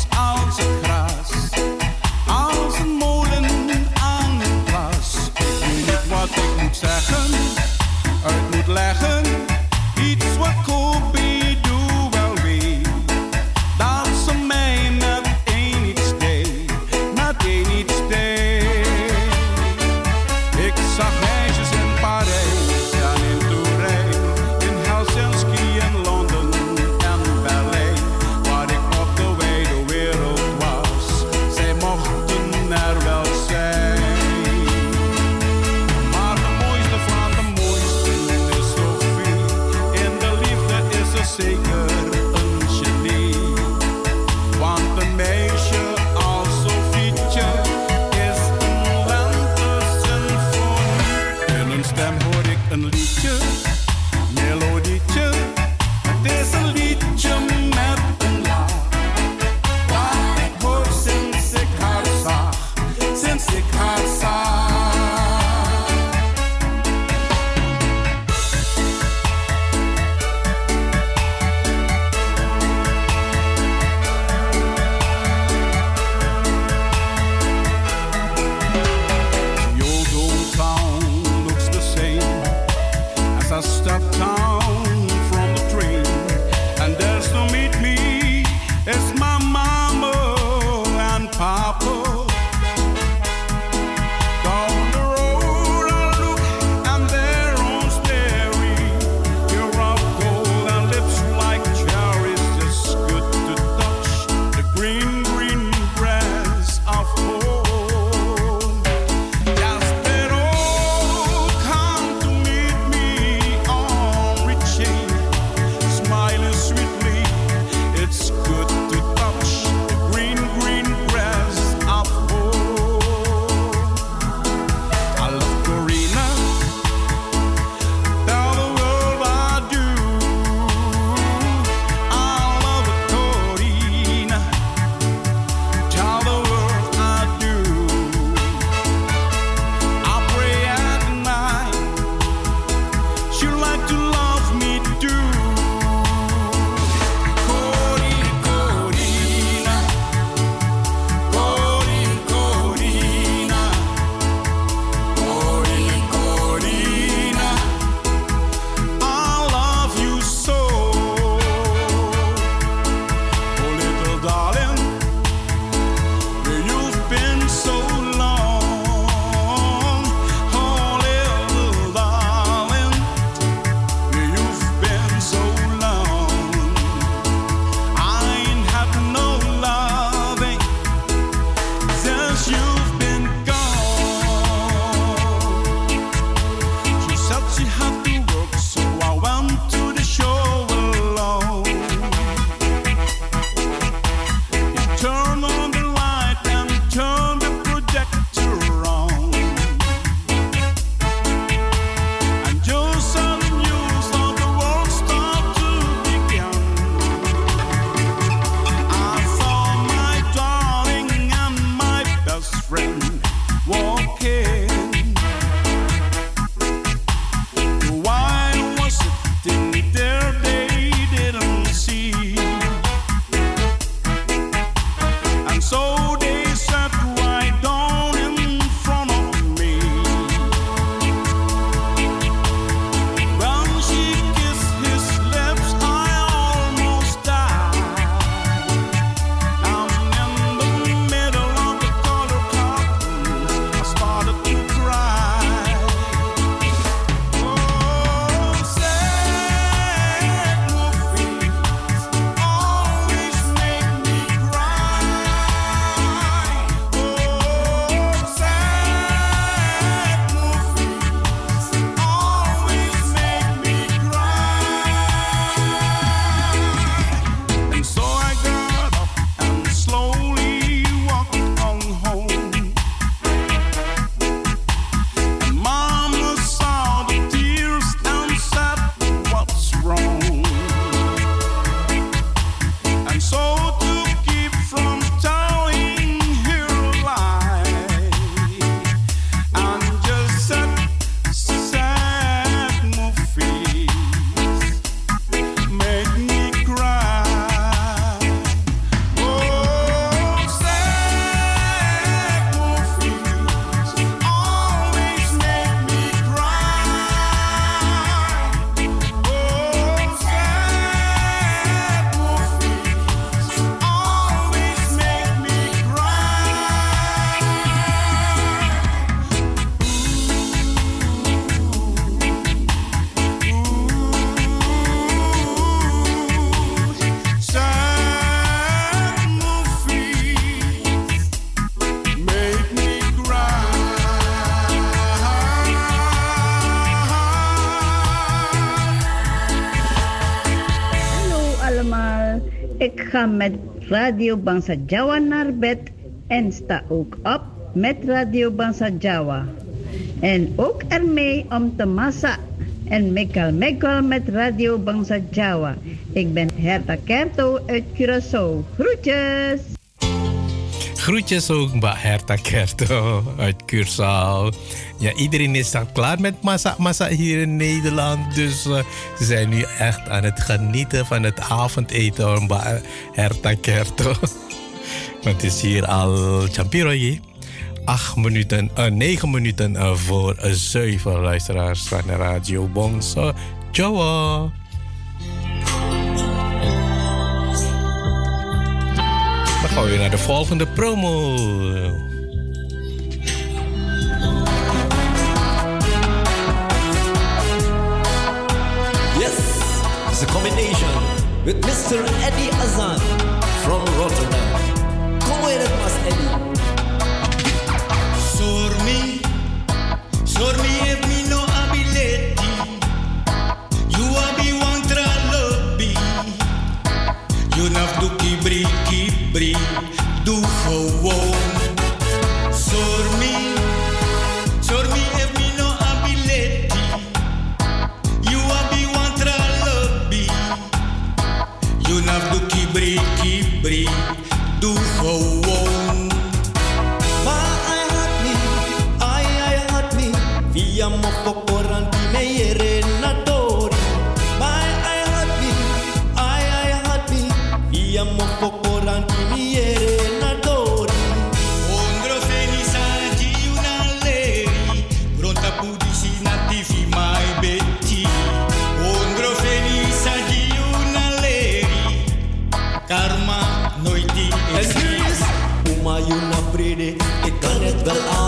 Met Radio Bangsa Jawa naar bed en sta ook op met Radio Bangsa Jawa. En ook ermee om te massa en mekal mekal met Radio Bangsa Jawa. Ik ben Herta Kerto uit Curaçao. Groetjes! Groetjes ook bij Herta Kerto uit Curaçao. Ja, iedereen is dan klaar met massa massa hier in Nederland. Dus eh, ze zijn nu echt aan het genieten van het avondeten hoor, bij Herta Kerto. Want het is hier al Champiroye. Acht minuten, eh, negen minuten eh, voor uh, zeven luisteraars van de Radio Bongso. Jawa. Dan gaan we weer naar de volgende promo. Yes, it's a combination with Mr. Eddie Azan from Rotterdam. Come with it, Mas Eddie. Sormi, sormi e mi no ability. You abi one tra lobby. You have to kibri brilho do voo. Ik kan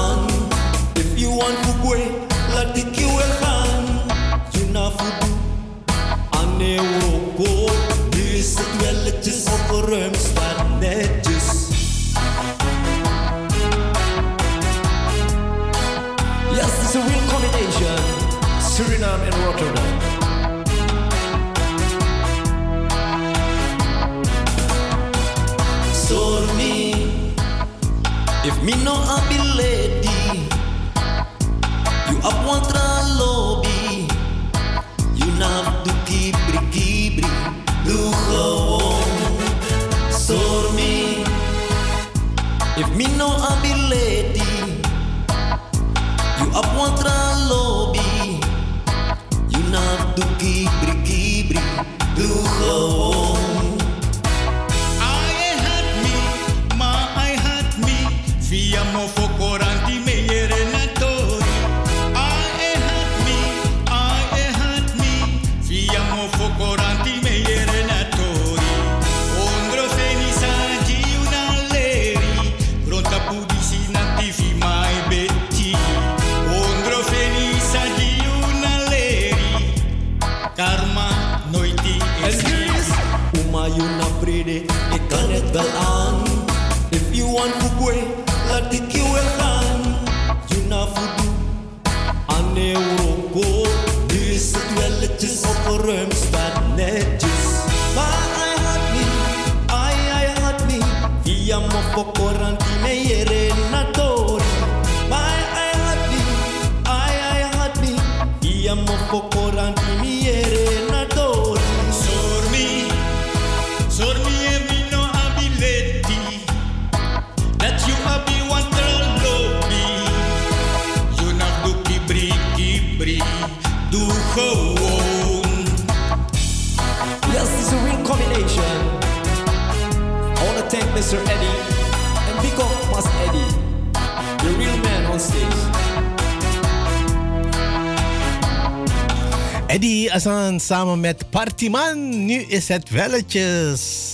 samen met Partiman. Nu is het welletjes.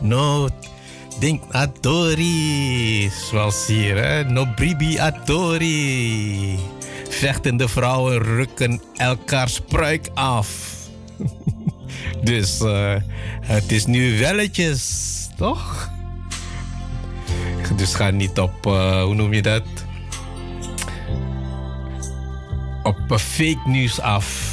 No, denk Atori. Zoals hier, hè. No bribi Atori. Vechtende vrouwen rukken elkaars pruik af. dus eh, het is nu welletjes, toch? Dus ga niet op, eh, hoe noem je dat? Op eh, fake nieuws af.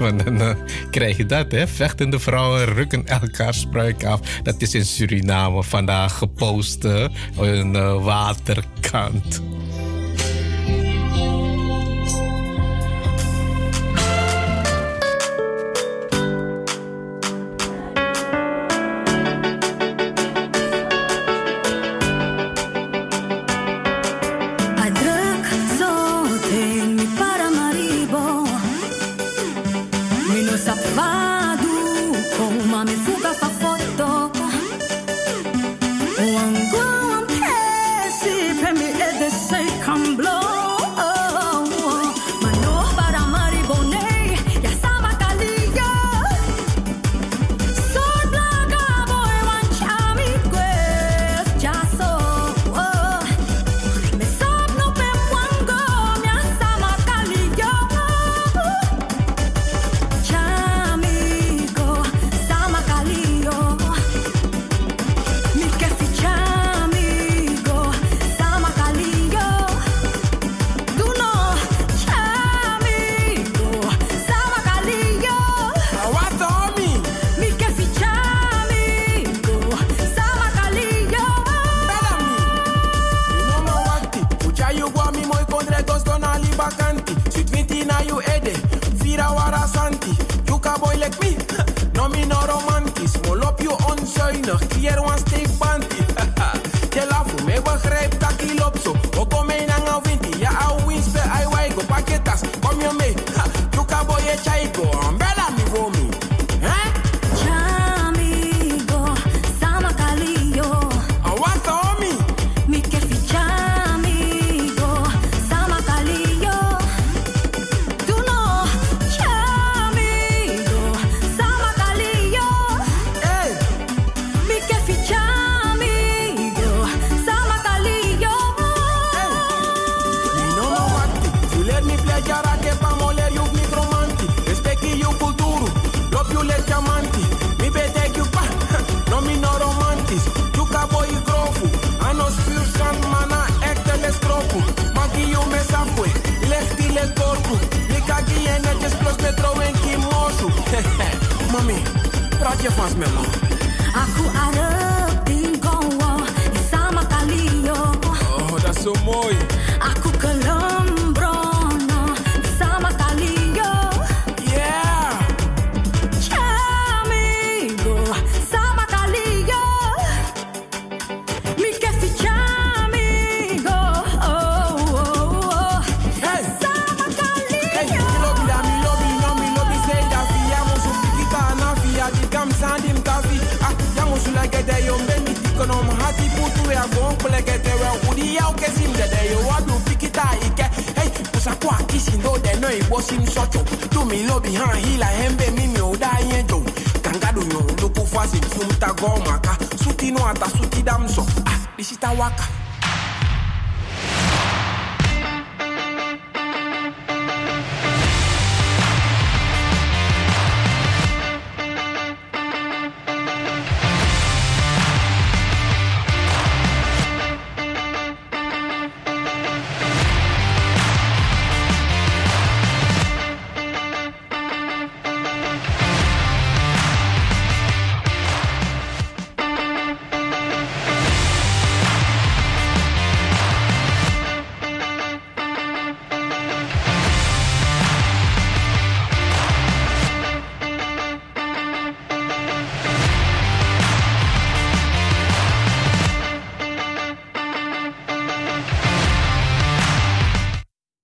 Want dan eh, krijg je dat, hè? Vechtende vrouwen rukken elkaar spruik af. Dat is in Suriname vandaag gepost, een eh, waterkant.